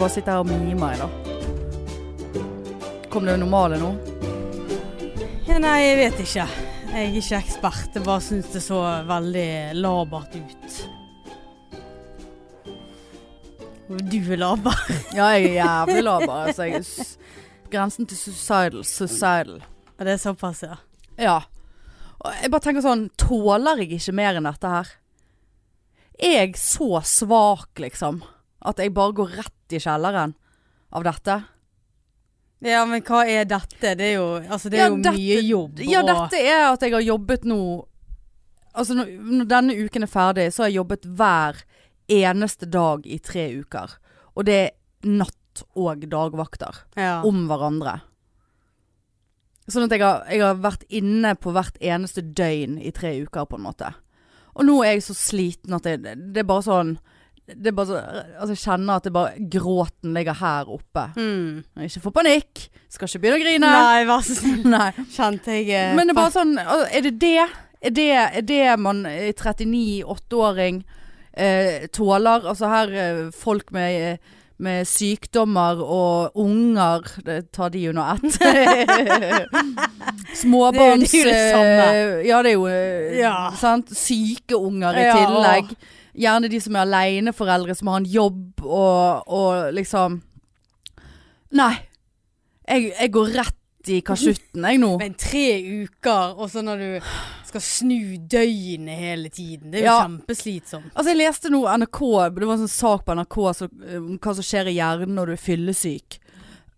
bare sitte her og mime, jeg, da. Kom det normale nå? Ja, nei, jeg vet ikke. Jeg er ikke ekspert. Jeg bare syns det så veldig labert ut. Du er laber. Ja, jeg er jævlig laber. Altså, jeg er grensen til suicidal. Suicidal. Og det er såpass, ja. Ja. Og jeg bare tenker sånn, tåler jeg ikke mer enn dette her? Er jeg så svak, liksom, at jeg bare går rett i kjelleren av dette? Ja, men hva er dette? Det er jo, altså, det er Ja, jo dette- mye jobb. Ja, og- dette er at jeg har jobbet nå Altså når, når denne uken er ferdig, så har jeg jobbet hver eneste dag i tre uker. Og det er natt- og dagvakter. ja. Om hverandre. Sånn at jeg har, jeg har vært inne på hvert eneste døgn i tre uker, på en måte. Og nå er jeg så sliten at jeg, det er bare sånn det er bare så, altså Jeg kjenner at det bare gråten ligger her oppe. Mm. Ikke få panikk. Skal ikke begynne å grine. Nei, vær så snill. Kjente jeg eh, Men det er bare sånn altså, Er det det? Er det, er det man i 39-8-åring eh, tåler? Altså her eh, folk med, med sykdommer og unger Det tar de under ett. Småbarns Det er jo det samme. eh, Ja, det er jo eh, Ja. sant? Syke unger i Ja, tillegg. Gjerne de som er aleneforeldre, som har en jobb og, og liksom Nei. Jeg, jeg går rett i kasjutten, jeg nå. Men tre uker, og så når du skal snu døgnet hele tiden. Det er jo Ja. kjempeslitsomt. Altså Jeg leste noe NRK Det var en sånn sak på NRK så, om hva som skjer i hjernen når du er fyllesyk.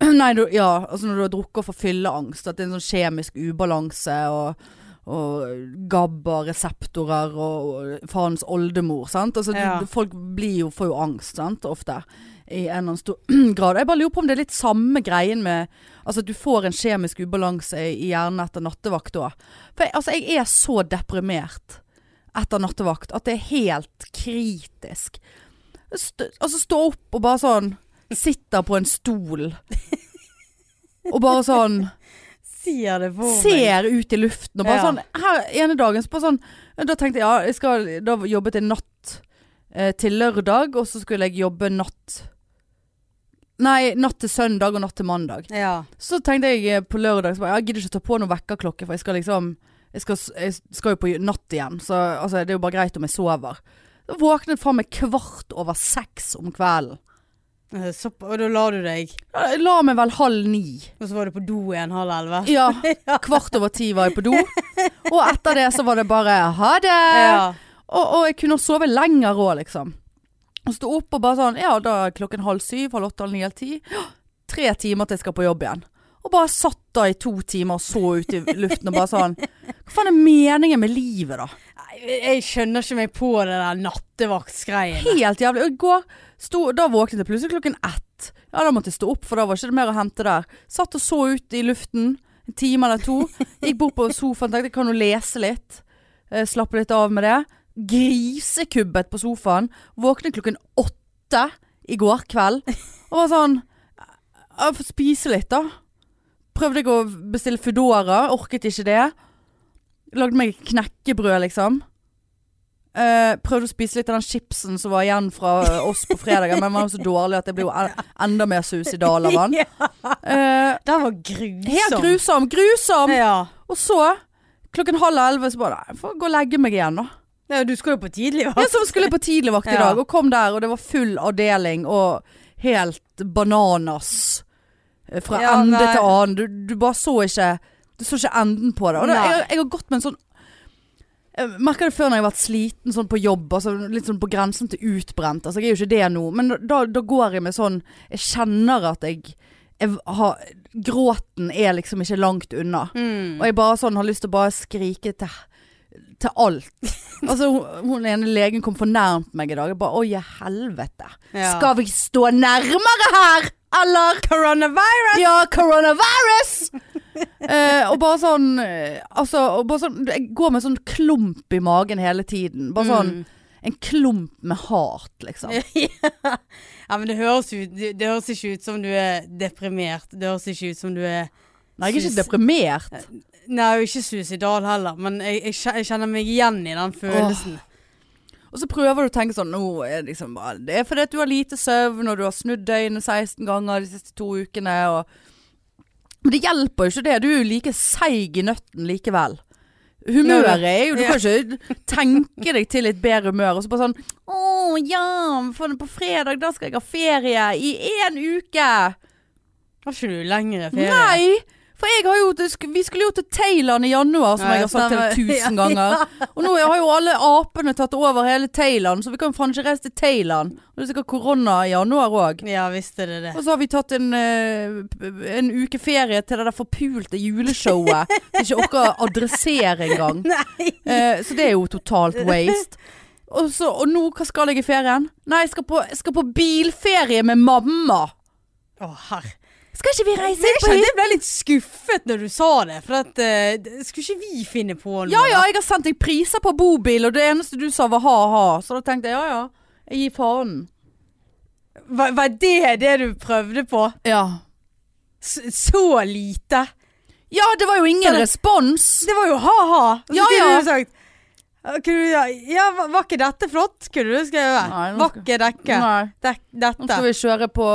Nei, du, ja, altså når du har drukket for fylleangst. At det er en sånn kjemisk ubalanse og, og gabber, reseptorer og, faens oldemor. Sant? Altså, Ja. du, folk blir jo, får jo angst sant? ofte. I en eller annen stor grad. Jeg bare lurer på om det er litt samme greien med Altså at du får en kjemisk ubalanse i hjernen etter nattevakt òg. For jeg, altså, jeg er så deprimert etter nattevakt at det er helt kritisk. St altså stå opp og bare sånn Sitter på en stol. Og bare sånn Sier det på meg. Ser ut i luften og bare Ja. sånn Her ene dagen så bare sånn Da tenkte jeg ja, jeg skal Da jobbet jeg natt eh, til lørdag, og så skulle jeg jobbe natt Nei, natt til søndag og natt til mandag. Ja. Så tenkte jeg eh, på lørdag så bare, Jeg gidder ikke ta på noen vekkerklokke, for jeg skal liksom jeg skal, jeg skal jo på natt igjen, så altså, det er jo bare greit om jeg sover. Da våknet faen meg kvart over seks om kvelden. Eh, Så, og da la du deg, la meg vel halv ni. og så var du på do igjen halv elleve. Ja, kvart over ti var jeg på do. Og etter det så var det bare ha det. Ja. Og, og jeg kunne sove lenger òg, liksom. Og stå opp og bare sånn Ja, da er klokken halv syv, halv åtte, halv ni, halv ti. Tre timer til jeg skal på jobb igjen. Og bare satt da i to timer og så ut i luften og bare sånn Hva faen er meningen med livet, da? Jeg skjønner ikke meg på det der nattevaktsgreiene. Helt jævlig. Og i går sto, Da våknet jeg plutselig klokken ett. Ja, da måtte jeg stå opp, for da var ikke det mer å hente der. Satt og så ut i luften en time eller to. Gikk bort på sofaen, tenkte jeg kan jo lese litt. Eh, slappe litt av med det. Grisekubbet på sofaen. Våknet klokken åtte i går kveld. Og var sånn Jeg får spise litt, da. Prøvde jeg å bestille Foodora, orket ikke det. Lagde meg knekkebrød, liksom. Eh, prøvde å spise litt av den chipsen som var igjen fra oss på fredag men den var jo så dårlig at jeg ble jo en, enda mer suicidal av den. Ja, Eh, den var grusom. helt grusom! Grusom! Ja. Og så, klokken halv elleve, så bare Nei, får gå og legge meg igjen, da. ja, du skulle jo på tidlig, Ja, så skulle jeg på tidligvakt i dag, og kom der, og det var full avdeling, og helt bananas. eh, Fra Ja, ende nei. til annen. Du, du bare så ikke Du så ikke enden på det. Og det, jeg, jeg har gått med en sånn jeg merker det før når jeg har vært sliten sånn på jobb, altså litt sånn på grensen til utbrent. Altså jeg er jo ikke det nå, men da, da går jeg med sånn Jeg kjenner at jeg, jeg har, Gråten er liksom ikke langt unna. Mm. Og jeg bare sånn har lyst til å bare skrike til, til alt. Altså hun, hun ene legen kom fornærmt meg i dag. Jeg bare oi, helvete. Ja. Skal vi stå nærmere her, eller? Coronavirus! Ja, coronavirus! eh, og bare sånn eh, Altså, bare sånn Jeg går med sånn klump i magen hele tiden. Bare sånn Mm. en klump med hat, liksom. ja, men det høres, ut, det, høres ikke ut som du er deprimert. Det høres ikke ut som du er Nei, jeg er ikke deprimert. Nei, jeg er ikke suicidal heller, men jeg, jeg, kjenner meg igjen i den følelsen. Og så prøver du å tenke sånn Nå er det liksom bare Det er fordi at du har lite søvn, og du har snudd døgnet 16 ganger de siste to ukene, og Men det hjelper jo ikke det. Du er jo like seig i nøtten likevel. Humøret er jo Du kan ikke tenke deg til litt bedre humør, og så bare sånn Å ja, for på fredag da skal jeg ha ferie i én uke. Har ikke du lengre ferie? Nei! For jeg har jo, vi skulle jo til Thailand i januar, som Ja, jeg har sagt stemmer. til tusen ganger. Og nå har jo alle apene tatt over hele Thailand, så vi kan faen ikke reise til Thailand. Og det er sikkert korona i januar òg. Ja, visste det det. Og så har vi tatt en, eh, en uke ferie til det der forpulte juleshowet. Som ikke orker å adressere engang. Nei. Eh, så det er jo totalt waste. Og, så, og nå, hva skal jeg i ferien? Nei, jeg skal på, jeg skal på bilferie med mamma. Å, herre. Skal ikke vi reise på hytta? jeg ble litt skuffet når du sa det. For at uh, Skulle ikke vi finne på noe? Ja ja, jeg har sendt deg priser på bobil, og det eneste du sa var ha-ha. Så da tenkte jeg ja ja, jeg gir faen. Var, var det det du prøvde på? Ja. S så lite? Ja, det var jo ingen det- respons. Det var jo ha-ha. Ja, ja. du sagt kunne du, ja, var- ikke dette flott? Kunne du skrevet. Nei, nå skal- ikke dekke. Dette. Nå skal vi kjøre på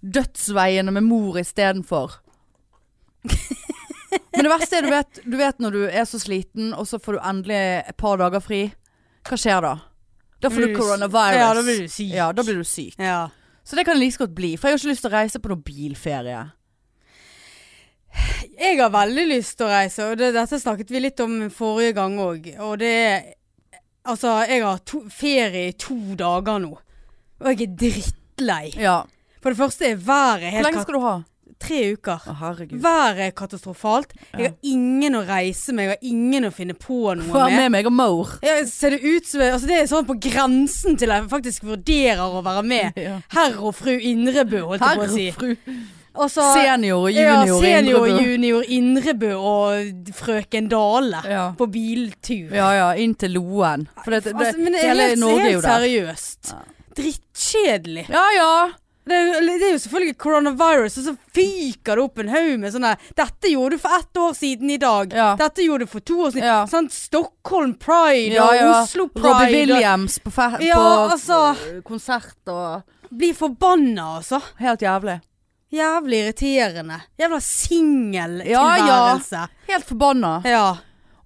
dødsveiene med mor istedenfor. Men det verste er du vet, du vet når du er så sliten, og så får du endelig et par dager fri. Hva skjer da? Da får du coronavirus. Ja, da blir du syk. Ja, da blir du syk. Ja. Så det kan det like så godt bli. For jeg har ikke lyst til å reise på noen bilferie. Jeg har veldig lyst til å reise, og det, dette snakket vi litt om forrige gang òg. Og det er Altså, jeg har to, ferie i to dager nå. Og jeg er drittlei. Ja. For det første er været Hvor lenge skal du ha? Tre uker. Å, herregud. Været er katastrofalt. Jeg har ingen å reise med, jeg har ingen å finne på noe Få med. med meg og Maur. Ja, ser det ut som altså Det er sånn på grensen til jeg faktisk vurderer å være med. Ja. Herr og fru Indrebø, holdt jeg på å si. Herre fru. Også, Senior og ja, junior senior, Indrebø. junior Indrebø og frøken Dale Ja. på biltur. ja ja, inn til Loen. For det, det, altså, men det er hele helt, Norge er jo helt seriøst. Ja. Drittkjedelig. Ja ja. Det er, jo- det er jo selvfølgelig coronavirus, og så fyker det opp en haug med sånne 'Dette gjorde du for ett år siden i dag'. Ja. Dette gjorde du for to år siden. Ja. Sånn Stockholm Pride Ja, og. Oslo Pride. Robbie Williams på, på altså. eh, konsert og Blir forbanna, altså. Helt jævlig. Jævlig irriterende. Jævla Ja, ja. Helt forbanna. Ja.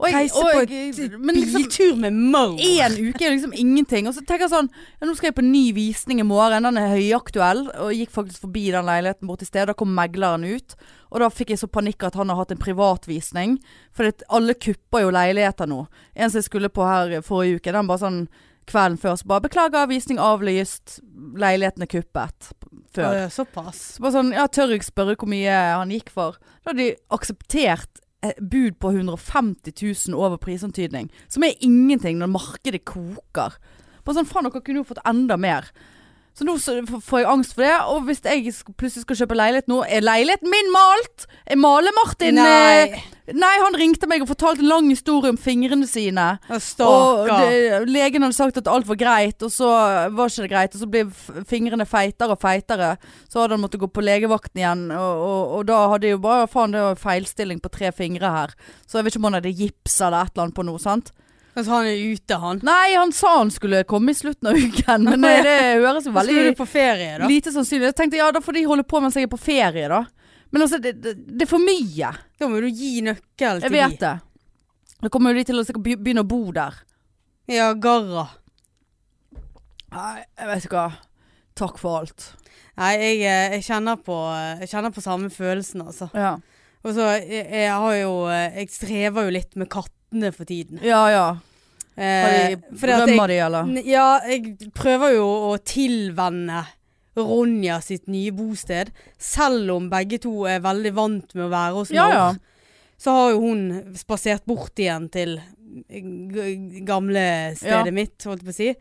Og jeg- Reise og på en et liksom- biltur med Mo. Én uke er liksom ingenting. Og så tenker jeg sånn ja, Nå skal jeg på ny visning i morgen. Den er høyaktuell. Og jeg gikk faktisk forbi den leiligheten borti i sted. Da kom megleren ut. Og da fikk jeg så panikk at han har hatt en privatvisning. For det, alle kupper jo leiligheter nå. En som jeg skulle på her forrige uke, den bare sånn kvelden før så bare 'Beklager, visning avlyst. Leiligheten er kuppet.' Før. Såpass. Så bare sånn, ja, tør jeg spørre hvor mye han gikk for? Da hadde de akseptert bud på 150 000 over prisantydning. Som er ingenting når markedet koker. Bare sånn, faen, dere kunne jo fått enda mer. Så nå så får jeg angst for det. Og hvis jeg plutselig skal kjøpe leilighet nå, er leiligheten min malt? Er Male-Martin Nei. eh, Nei, han ringte meg og fortalte en lang historie om fingrene sine. Og det, legen hadde sagt at alt var greit, og så var ikke det greit. Og så ble fingrene feitere og feitere. Så hadde han måttet gå på legevakten igjen. Og, og, og da hadde jeg jo bare Faen, det var feilstilling på tre fingre her. Så jeg vet ikke om han hadde gips eller et eller annet på noe. sant? Altså, han er ute, han. Nei, han sa han skulle komme i slutten av uken, men det, det høres jo veldig skulle du på ferie, da. lite sannsynlig. Jeg tenkte ja, da får de holde på mens jeg er på ferie, da. Men altså, det, det, det er for mye. Da må du gi nøkkel Jeg til vet det. Da kommer jo de til å begynne å bo der. Ja, Garra. Nei, jeg vet ikke hva. Takk for alt. Nei, jeg, eh, jeg, kjenner på, jeg kjenner på samme følelsen, altså. Ja, Og så, jeg, jeg har jo eh, Jeg strever jo litt med kattene for tiden. ja. ja. Eh, rømmer de, eller? Ja, jeg prøver jo å tilvenne Ronja sitt nye bosted. Selv om begge to er veldig vant med å være hos Ja, Maur. ja. Så har jo hun spasert bort igjen til gamle stedet Ja. mitt, holdt jeg på å si.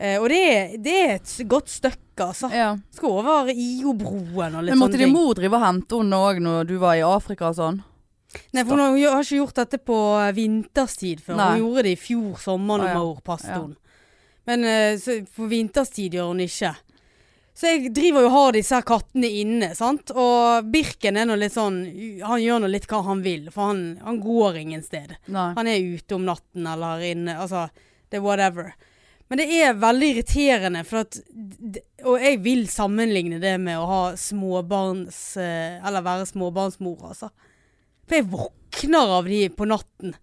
Eh, og det, det er et godt stykke, altså. ja. Skal over IO-broen og litt Men måtte sånne din mor drive og hente henne òg når du var i Afrika og sånn? Nei, for hun har ikke gjort dette på eh, vinterstid før. Nei. Hun gjorde det i fjor sommer når hun ja. Maur passet Ja. hun. Men eh, så, på vinterstid gjør hun ikke. Så jeg driver jo og har disse her kattene inne, sant. Og Birken er nå litt sånn Han gjør nå litt hva han vil, for han, han går ingen sted. Nei. Han er ute om natten eller inne, altså det er whatever. Men det er veldig irriterende, for at Og jeg vil sammenligne det med å ha småbarns eh, Eller være småbarnsmor, altså. For jeg våkner av de på natten.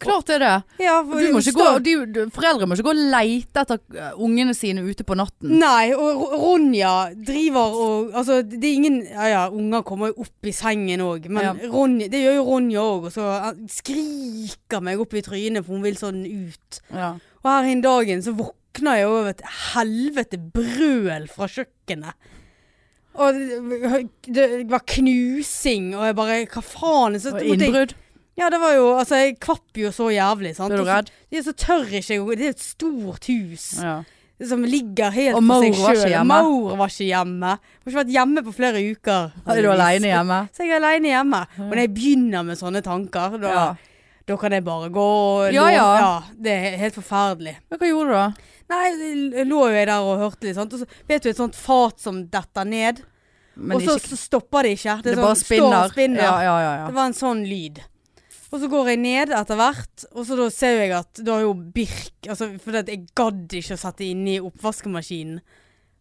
Klart det er det. Ja, Du må gå, du, du, foreldre må ikke gå og leite etter eh, ungene sine ute på natten. Nei, og Ronja driver og Altså, det er ingen Ja ja, unger kommer jo opp i sengen òg, men Ja. Ronja, det gjør jo Ronja òg. Og så eh, skriker meg opp i trynet, for hun vil sånn ut. Ja. Og her en dagen så våkner jeg over et helvete brøl fra kjøkkenet. Og det, var knusing, og jeg bare Hva faen? Så Og innbrudd. ja, det var jo Altså, jeg kvapp jo så jævlig, sant. Ble du Og så- redd? Så tør ikke jeg Det er et stort hus Ja. som ligger helt på for seg sjøl. Og Maur var ikke hjemme. Har ikke vært hjemme på flere uker. Er du aleine hjemme? Så jeg er aleine hjemme. Og når jeg begynner med sånne tanker, da, Ja. da kan jeg bare gå og Ja, ja. ja. Det er helt forferdelig. Men hva gjorde du da? Nei, lå jo jeg der og hørte litt, sant. Og så vet du et sånt fat som detter ned. Men og så, ikke, så stopper det ikke. det det sånn, og spinner. spinner. Ja, ja, ja. Det var en sånn lyd. Og så går jeg ned etter hvert, og så da ser jeg at da har jo Birk altså, For jeg gadd ikke å sette inni oppvaskemaskinen.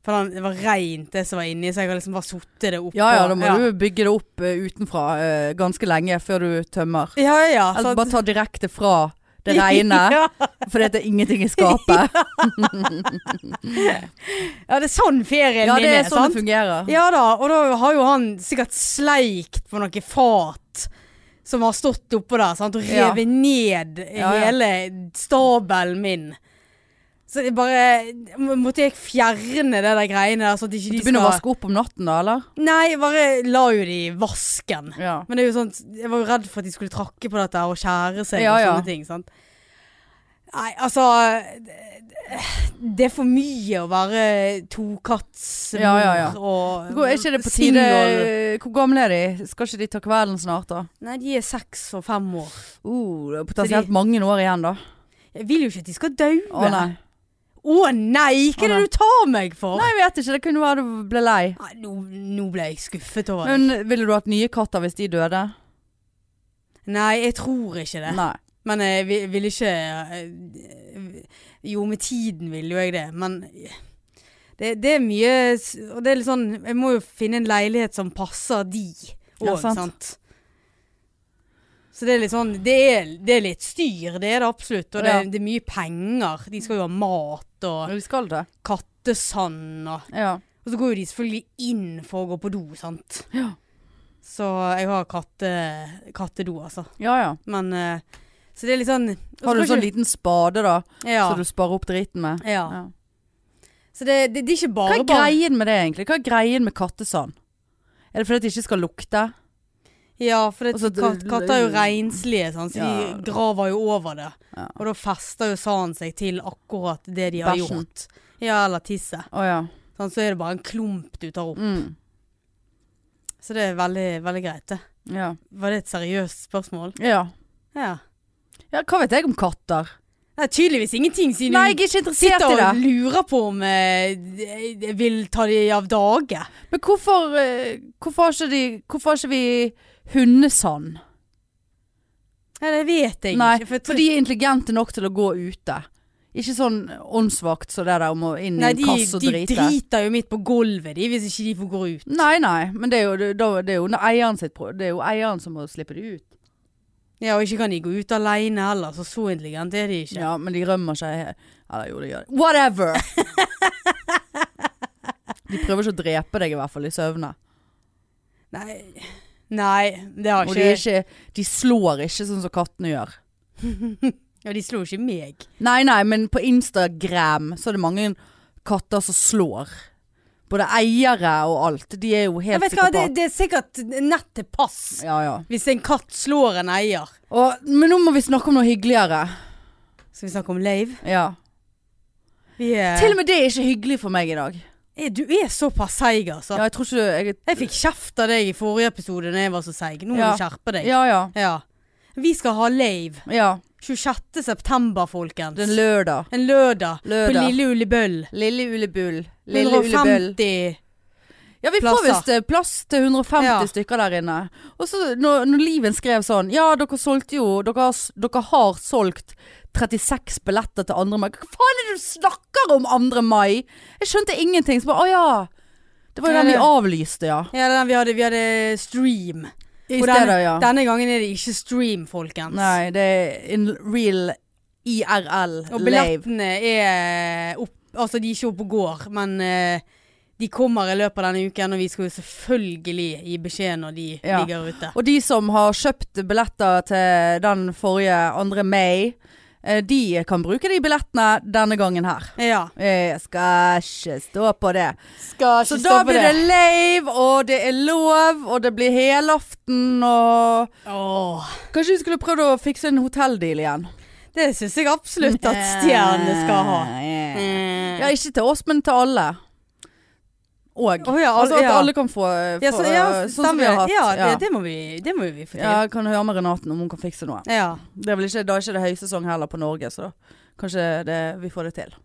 For det var reint det som var inni, så jeg har liksom bare sittet det opp. Ja ja, da må ja. du bygge det opp uh, utenfra uh, ganske lenge før du tømmer. Ja, ja, ja. Eller så- bare ta direkte fra det regner. ja. For det er ingenting i skapet. ja, det er sånn ferien Ja, min det er sånn sant? det fungerer. Ja da, og da har jo han sikkert sleikt på noe fat som har stått oppå der, sant? og revet ned Ja, ja. hele stabelen min. Så jeg bare Måtte jeg fjerne det der greiene der, så at ikke de Du de begynner å vaske opp om natten da, eller? Nei, jeg bare la jo de i vasken. Ja. Men det er jo sånn Jeg var jo redd for at de skulle trakke på dette og skjære seg Ja, og ja. sånne ting. Sant? Nei, altså Det er for mye å være tokattsmor Ja, ja, ja. og Går- Er ikke det på tide single. Hvor gamle er de? Skal ikke de ta kvelden snart, da? Nei, de er seks og fem år. Uh, det er potensielt de- mange år igjen, da. Jeg vil jo ikke at de skal daue. Å nei. Hva er det du tar meg for? Nei, jeg vet ikke. Det kunne være du ble lei. Nei, nå, nå ble jeg skuffet over deg. Men ville du hatt nye katter hvis de døde? Nei, jeg tror ikke det. Nei. Men jeg vil, vil ikke eh, Jo, med tiden vil jo jeg det, men det, det er mye Og det er litt sånn Jeg må jo finne en leilighet som passer de Ja, sant. sant. Så det er litt sånn Det er, det er litt styr, det er det absolutt. Og det, Ja. det er mye penger. De skal jo ha mat og kattesand og Ja. Og så går jo de selvfølgelig inn for å gå på do, sant. Ja. Så jeg har katte, kattedo, altså. Ja ja. Men uh, Så det er litt sånn Har du sånn ikke- liten spade, da? ja. Så du sparer opp driten med? Ja. Ja. Så det, det, det er ikke Hva er greien med det, egentlig? Hva er greien med kattesand? Er det fordi det ikke skal lukte? Ja, for det, Og kat, katter er jo renslige, sånn, så Ja. de graver jo over det. Ja. Og da fester jo sanden seg til akkurat det de har Bæsjen. gjort. Ja, eller tisset. Oh, ja. Sånn, så er det bare en klump du tar opp. Mm. Så det er veldig, veldig greit, det. Ja. Var det et seriøst spørsmål? ja. Ja. Ja, hva vet jeg om katter? Det er tydeligvis ingenting, siden Nei, jeg er ikke interessert sitter i og det. lurer på om eh, jeg vil ta de av dage. Men hvorfor, eh, hvorfor, har ikke de, hvorfor har ikke vi hundesand? Ja, det vet jeg Nei, ikke. for de er intelligente nok til å gå ute. Ikke sånn åndsvakt så det der om å inn Nei, i en de, kasse og de drite. driter jo midt på gulvet, de, hvis ikke de får gå ut. Nei, nei, men det er jo, det, det er jo eieren sitt Det er jo eieren som må slippe det ut. Ja, og ikke kan de gå ut alene heller, så så intelligente er de ikke. Ja, men de rømmer seg Eller jo, det gjør de. Whatever! de prøver ikke å drepe deg i hvert fall i søvne. Nei, nei, det har Og de, er ikke ikke, de slår ikke sånn som kattene gjør. Ja, de slo ikke meg. Nei, nei, men på Instagram så er det mange katter som slår. Både eiere og alt. De er jo Jeg helt vet hva, det, psykopat. det er sikkert nett til pass Ja, ja. hvis en katt slår en eier. Og, men nå må vi snakke om noe hyggeligere. Skal vi snakke om Leiv? Ja. Vi er, Til og med det er ikke hyggelig for meg i dag. Eh, Du er såpass seig, altså. Ja, jeg tror ikke jeg, Jeg fikk kjeft av deg i forrige episode når jeg var så seig. Nå må Ja. du skjerpe deg. Ja, ja. Ja. Vi skal ha Leiv. Ja. 26. september, folkens. En lørdag. en lørdag. På Lille Lille Ullebøll. Lille Ulebull. Lille Ulebull. 150 Ja, vi får Plasser. visst eh, plass til 150 Ja. stykker der inne. Og så når, når Liven skrev sånn Ja, dere solgte jo Dere dere har solgt 36 billetter til 2. mai. Hva faen er det du snakker om 2. mai? Jeg skjønte ingenting. Så bare Å ja. Det var jo den vi avlyste, ja. Ja, den vi hadde, vi hadde stream. I Og stedet, denne, ja. denne gangen er det ikke stream, folkens. Nei, det er in real IRL. Og Lave. billettene er opp Altså, de er ikke oppe og går, men eh, de kommer i løpet av denne uken, og vi skal jo selvfølgelig gi beskjed når de Ja. ligger ute. Og de som har kjøpt billetter til den forrige 2. mai, de kan bruke de billettene denne gangen her. Ja. Jeg skal ikke stå på det. Skal Så da blir det lave, og det er lov, og det blir helaften, og Åh, Kanskje vi skulle prøvd å fikse en hotelldeal igjen? det syns jeg absolutt at stjernene skal ha. Ja, ikke til oss, men til alle. Og. Oh, ja, altså at ja. alle kan få, få Ja, så, ja, sånn som vi har hatt. Ja. Det, det, må vi, det må vi få til. Ja, kan høre med Renaten om hun kan fikse noe. Ja. Det er vel ikke, da er ikke det høysesong heller på Norge, så kanskje det, vi får det til.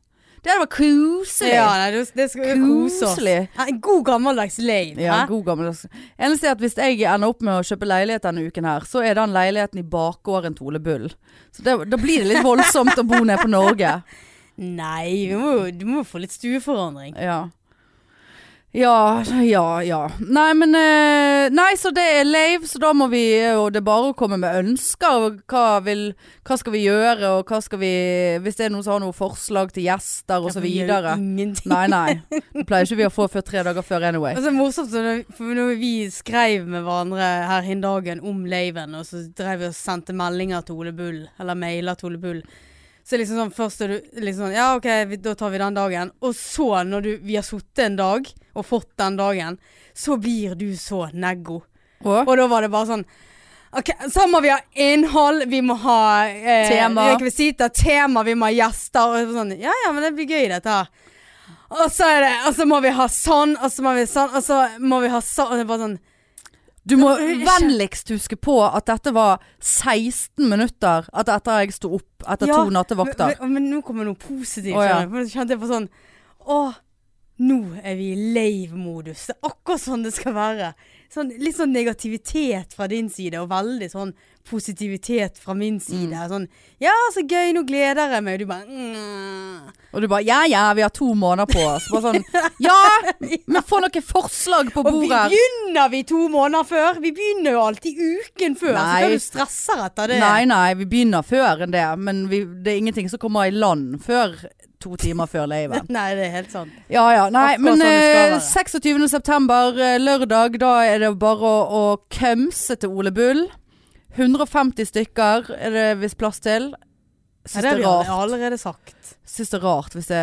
Det var koselig. Ja, nei, det, det skal. Koselig. En god gammeldags lane. Ja, en god gammeldags. Eneste er at hvis jeg ender opp med å kjøpe leilighet denne uken her, så er den leiligheten i bakgården til Ole Bull. Så det, da blir det litt voldsomt å bo nede på Norge. Nei, vi må, du må få litt stueforandring. Ja. Ja, ja, ja. Nei, men eh, Nei, så det er lave, så da må vi Og det er bare å komme med ønsker. og Hva, vil, hva skal vi gjøre, og hva skal vi Hvis det er noen som har noen forslag til gjester, og så videre. Ingenting. Nei, nei. Det pleier ikke vi å få før tre dager før anyway. Det så er morsomt, for når vi skrev med hverandre her hin dagen om laven, og så drev vi og sendte meldinger til Ole Bull, eller mailer til Ole Bull, så liksom sånn, først er du liksom sånn, ja ok, vi, da tar vi den dagen. Og så, når du, vi har sittet en dag, og fått den dagen, så blir du så neggo. Og? Og da var det bare sånn Ok, Så må vi ha innhold, vi må ha eh, Tema. rekvisitter, tema, vi må ha gjester. Og sånn, ja ja, men det blir gøy dette her. Og så er det, og så må vi ha sånn, og så må vi sånn, og så må vi ha sånn. Og det er bare sånn Du må vennligst huske på at dette var 16 minutter at etter jeg sto opp etter Ja, to nattevakter. Men, men nå kommer noe positivt. Oh, ja. så kjente jeg på sånn Å, nå er vi i lave-modus. Det er akkurat sånn det skal være. Sånn, litt sånn negativitet fra din side, og veldig sånn positivitet fra min side. Mm. Sånn Ja, så gøy, nå gleder jeg meg. Og du bare mm. Og du bare ja ja, vi har to måneder på oss. Bare sånn ja, men få noen forslag på bordet'. Og vi begynner vi to måneder før? Vi begynner jo alltid uken før. Så kan du stresser etter det? Nei nei, vi begynner før enn det. Men vi, det er ingenting som kommer i land før to timer før laven. Nei, det er helt sant. Ja ja. Nei, men sånn det skal eh, være. 26. september, eh, lørdag, da er det bare å, å kømse til Ole Bull. 150 stykker er det visst plass til. Syns det det er rart. Det har allerede sagt. Syns det er rart hvis det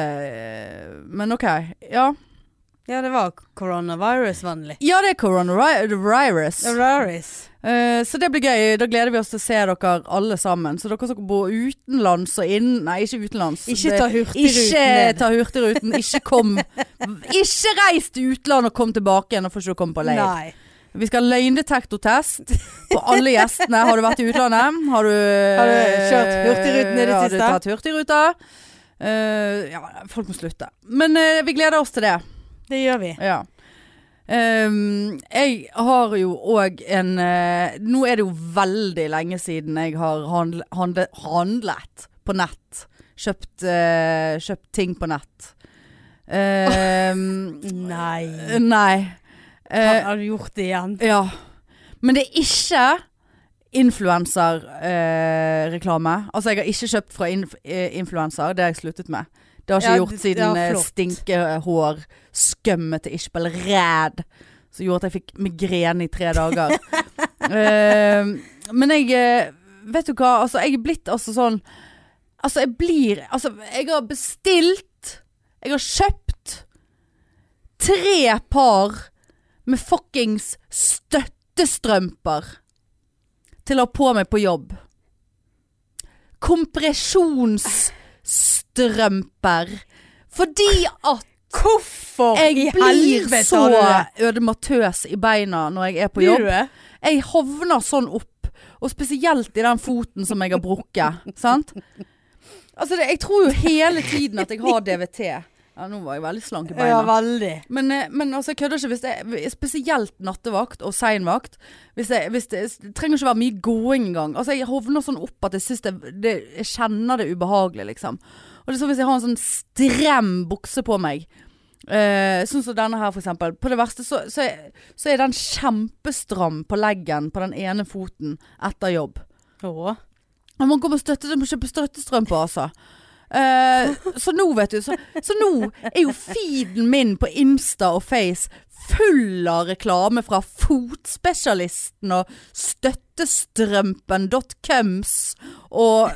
Men OK. Ja. Ja, det var coronavirus-vennlig. Ja, det er coronavirus. Coronavirus. Eh, så det blir gøy. Da gleder vi oss til å se dere alle sammen. Så dere som bor utenlands og inn Nei, ikke utenlands. Ikke Det- ta hurtigruten Ikke ta Hurtigruten. Ikke kom Ikke reis til utlandet og kom tilbake igjen. og får ikke komme på leir. Nei. Vi skal løgndetektortest på alle gjestene. Har du vært i utlandet? Har du, Har du kjørt Hurtigruten i det Har du siste? tatt Hurtigruta? Uh, ja, folk må slutte. Men uh, vi gleder oss til det. Det gjør vi. Ja. Um, jeg har jo òg en uh, Nå er det jo veldig lenge siden jeg har handle, handle, handlet på nett. Kjøpt, eh, kjøpt ting på nett. Ehm, Nei. nei. Har, Eh, har gjort det igjen? ja. Men det er ikke influenserreklame. altså, jeg har ikke kjøpt fra inf eh, influenser. Det har jeg sluttet med. Det har jeg ikke Ja, gjort siden ja, eh, stinkehår, skummet til Ishbel Ræd, som gjorde at jeg fikk migrene i tre dager. Eh, men jeg eh, Vet du hva, altså, jeg er blitt altså sånn Altså, jeg blir Altså, jeg har bestilt Jeg har kjøpt tre par med fuckings støttestrømper til å ha på meg på jobb. Kompresjonsstrømper. Fordi at Hvorfor jeg blir så har du det? ødematøs i beina når jeg er på Blir jobb. Jeg hovner sånn opp, og spesielt i den foten som jeg har brukket. sant? Altså, det, jeg tror jo hele tiden at jeg har DVT. Ja, nå var jeg veldig slank i beina. Ja, veldig. Men, eh, men altså, jeg kødder ikke hvis det er spesielt nattevakt og seinvakt. Hvis det, hvis det, det trenger ikke være mye gåing engang. Altså, jeg hovner sånn opp at jeg syns det, det Jeg kjenner det ubehagelig, liksom. Og det er sånn hvis jeg har en sånn strem bukse på meg. Uh, sånn som denne her, for eksempel. På det verste så, så, er, så er den kjempestram på leggen på den ene foten etter jobb. Åh. Man må komme og støtte, må kjøpe støttestrømper, altså. Eh, så nå, vet du så, så nå er jo feeden min på Insta og Face full av reklame fra Fotspesialisten og Støttestrømpen.cums og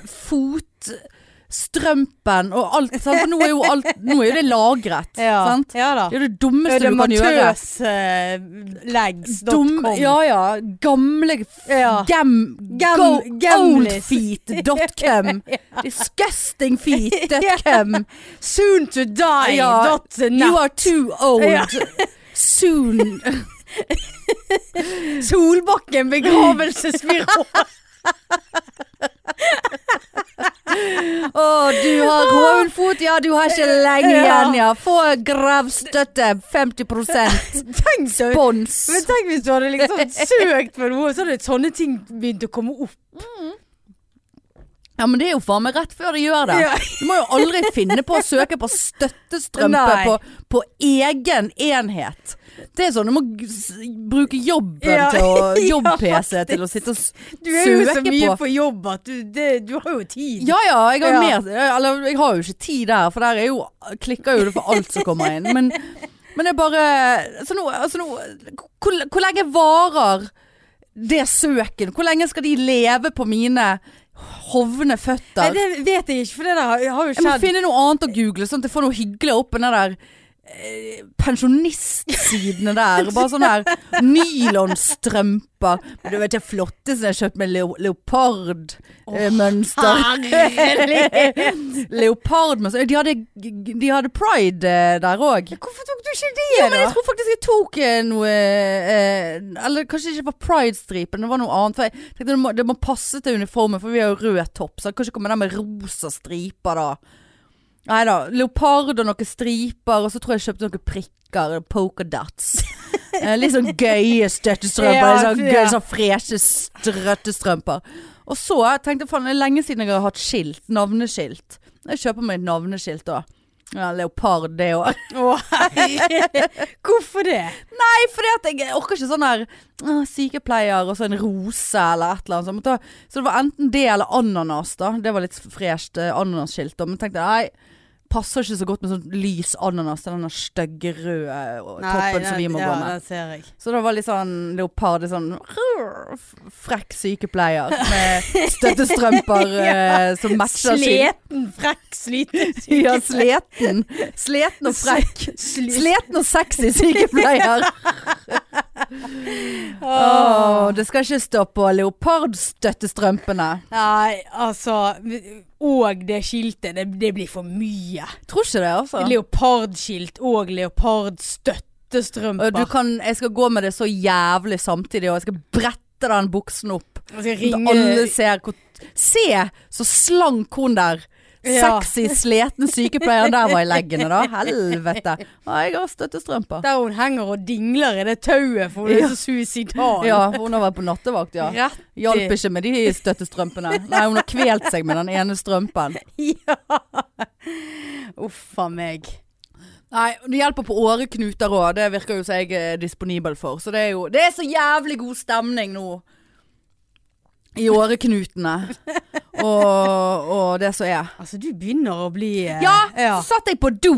Fotstrømpen og alt. Sant? For nå er jo alt Nå er jo det lagret. Ja. Sant? ja. Det er det dummeste du kan gjøre. Rødematøslegs.com. Dum, ja ja. Gamle Ja. gam, Gam- oldfeet.com. Disgusting feet.com. Soon to die. Ja. You are too old. Soon. Solbakken begravelsesbyrå. Å, du har hovudfot, ja. Du har ikke lenge igjen, ja. Få gravstøtte. 50 Tenk spons. Men tenk hvis du hadde liksom søkt på noe, så hadde sånne ting begynt å komme opp. Ja, men det er jo faen meg rett før det gjør det. Du må jo aldri finne på å søke på støttestrømpe på, på egen enhet. Det er sånn, du må bruke jobben Ja. til å Jobb-PC til å sitte og søke på. Du er jo så mye på. på jobb at du, det, du har jo tid. Ja ja, jeg har Ja. mer Eller jeg har jo ikke tid der, for der er jo klikker jo det for alt som kommer inn. Men, men det er bare Så nå, altså nå hvor, hvor lenge varer det søken? Hvor lenge skal de leve på mine hovne Nei, det vet jeg ikke, for det der har, jo skjedd. Jeg må finne noe annet å google, sånn at jeg får noe hyggelig opp den der pensjonistsidene der. Bare sånne her nylonstrømper. Men Du vet det flotteste jeg har kjøpt med leo leopardmønster. Leopardmønster. De hadde, de hadde pride eh, der òg. Hvorfor tok du ikke det, Ja, men da? jeg tror faktisk jeg tok eh, noe eh, Eller kanskje det ikke var pride-stripen, det var noe annet. For jeg tenkte det må, det må passe til uniformen, for vi har jo rød topp. Så kanskje komme der med rosa striper da. Nei da. Leopard og noen striper, og så tror jeg jeg kjøpte noen prikker. Polka dots. Eh, litt sånn gøye støttestrømper. Ja, sånn, ja. gøy, sånn freshe strøttestrømper. Og så tenkte jeg faen, det er lenge siden jeg har hatt skilt. Navneskilt. Jeg kjøper meg et navneskilt da. Ja, leopard det òg. Hvorfor det? Nei, fordi at jeg orker ikke sånn her «Å, sykepleier og så en rose eller et eller annet. Så, det var enten det eller ananas, da. Det var litt fresht eh, ananasskilt. Men tenkte nei, passer ikke så godt med sånn lys ananas til den stygge røde toppen toppen som vi må ja, gå med. Det ser jeg. Så det var litt sånn leopard, litt sånn frekk sykepleier med støttestrømper ja, som matcher Sleten, frekk, sliten Ja, sleten. Sleten og frekk. Sleten og sexy sykepleier. Åh, det skal ikke stå på leopardstøttestrømpene. Nei, altså Og det skiltet, det, det blir for mye. Tror ikke det, altså. Leopardskilt og leopardstøttestrømper. Du kan, jeg skal gå med det så jævlig samtidig, og jeg skal brette den buksen opp. Jeg skal ringe alle ser hvor Se så slank hun der. Ja. Sexy, sleten sykepleieren der var i leggene, da. Helvete. Ja, jeg har støttestrømper. Der hun henger og dingler i det tauet, for hun er så suicidal. Ja, hun har vært på nattevakt, ja. Rett Hjalp ikke med de støttestrømpene. Nei, hun har kvelt seg med den ene strømpen. Ja. Uff a meg. Nei, det hjelper på åreknuter òg. Det virker jo som jeg er disponibel for. Så det er jo Det er så jævlig god stemning nå. I åreknutene. Og, og det som er. Altså, du begynner å bli eh, Ja, ja. satt jeg på do.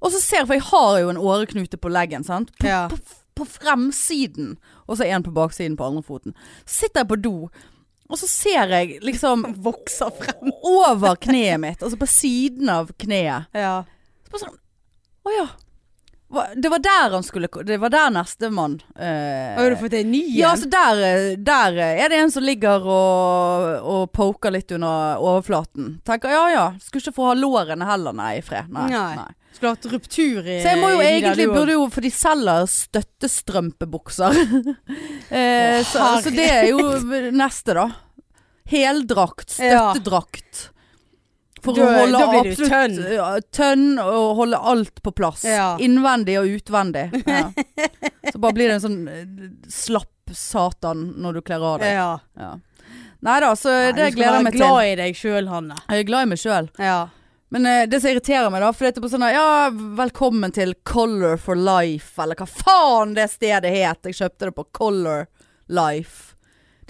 Og så ser jeg, for jeg har jo en åreknute på leggen, sant. På, Ja. på, på fremsiden. Og så en på baksiden på andre foten. Så sitter jeg på do, og så ser jeg liksom Vokser frem. over kneet mitt. Altså på siden av kneet. Ja. Så bare sånn Å ja. Det var der han skulle Det var der nestemann eh, Har du fått en ny Ja, en? så der, eh, der eh, er det en som ligger og, og poker litt under overflaten. Tenker ja ja, skulle ikke få ha lårene heller, nei, i fred. Nei. Nei. nei. Skulle hatt ruptur i Så jeg må jo der egentlig, burde jo, for de selger støttestrømpebukser. eh, så, så det er jo neste, da. Heldrakt, Ja. For Da- å holde du absolutt tønn. tønn og holde alt på plass. Ja. Innvendig og utvendig. Ja. Så bare blir det en sånn eh, slapp satan når du kler av deg. Ja. Ja. Nei da, så Nei, det gleder jeg meg til. glad i deg sjøl, Hanne. Jeg er glad i meg sjøl. Ja. Men eh, det som irriterer meg, da, for det er på sånn Ja, velkommen til Color for Life, eller hva faen det stedet het. Jeg kjøpte det på Color Life.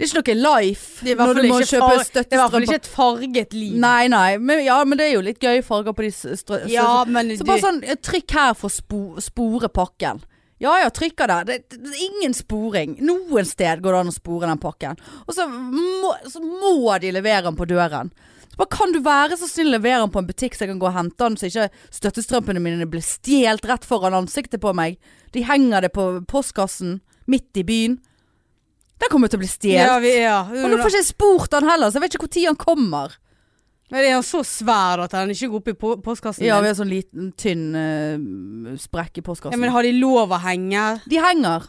Det er ikke noe life Det er når du må kjøpe støttestrømper. Det er i hvert fall ikke et farget liv. Nei, nei. Men, ja, men det er jo litt gøye farger på de strømpene. Ja, så, Så bare sånn, eh, trykk her for å spo, spore pakken. Ja ja, trykker der. Det, det, det ingen sporing. Noen sted går det an å spore den pakken. Og så må, så må de levere den på døren. Så bare kan du være så snill å levere den på en butikk så jeg kan gå og hente den, så ikke støttestrømpene mine blir stjålet rett foran ansiktet på meg. De henger det på postkassen midt i byen. Den kommer til å bli stjålet. Ja, vi, ja. Og nå får ikke jeg spurt han heller, så jeg vet ikke når han kommer. Men er han så svær at han ikke går opp i po postkassen? Ja, din? vi har sånn liten, tynn eh, sprekk i postkassen. ja, men har de lov å henge? De henger.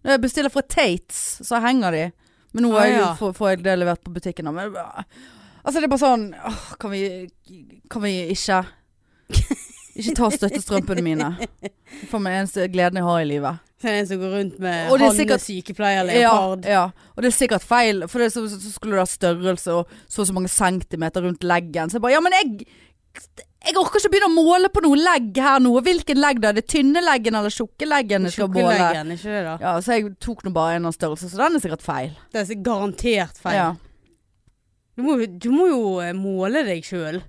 Når jeg bestiller fra Tates, så henger de. Men nå Ah, er jeg, ja. får, får jeg det levert på butikken. da. Men, altså, det er bare sånn åh, Kan vi, kan vi ikke Ikke ta støttestrømpene mine. For meg eneste gleden jeg har i livet. Så er det en som går rundt med Og det er sykepleier Ja, ja. Og det er sikkert feil, for det, så, så skulle det ha størrelse og så og så mange centimeter rundt leggen. Så jeg bare Ja, men jeg jeg orker ikke begynne å måle på noe legg her nå. Hvilken legg da? Er det tynne leggen eller tjukke leggen jeg skal måle? Ikke det da? Ja, så jeg tok nå bare en av størrelse, så den er sikkert feil. Det er garantert feil. Ja. Du, må, du må jo eh, måle deg sjøl.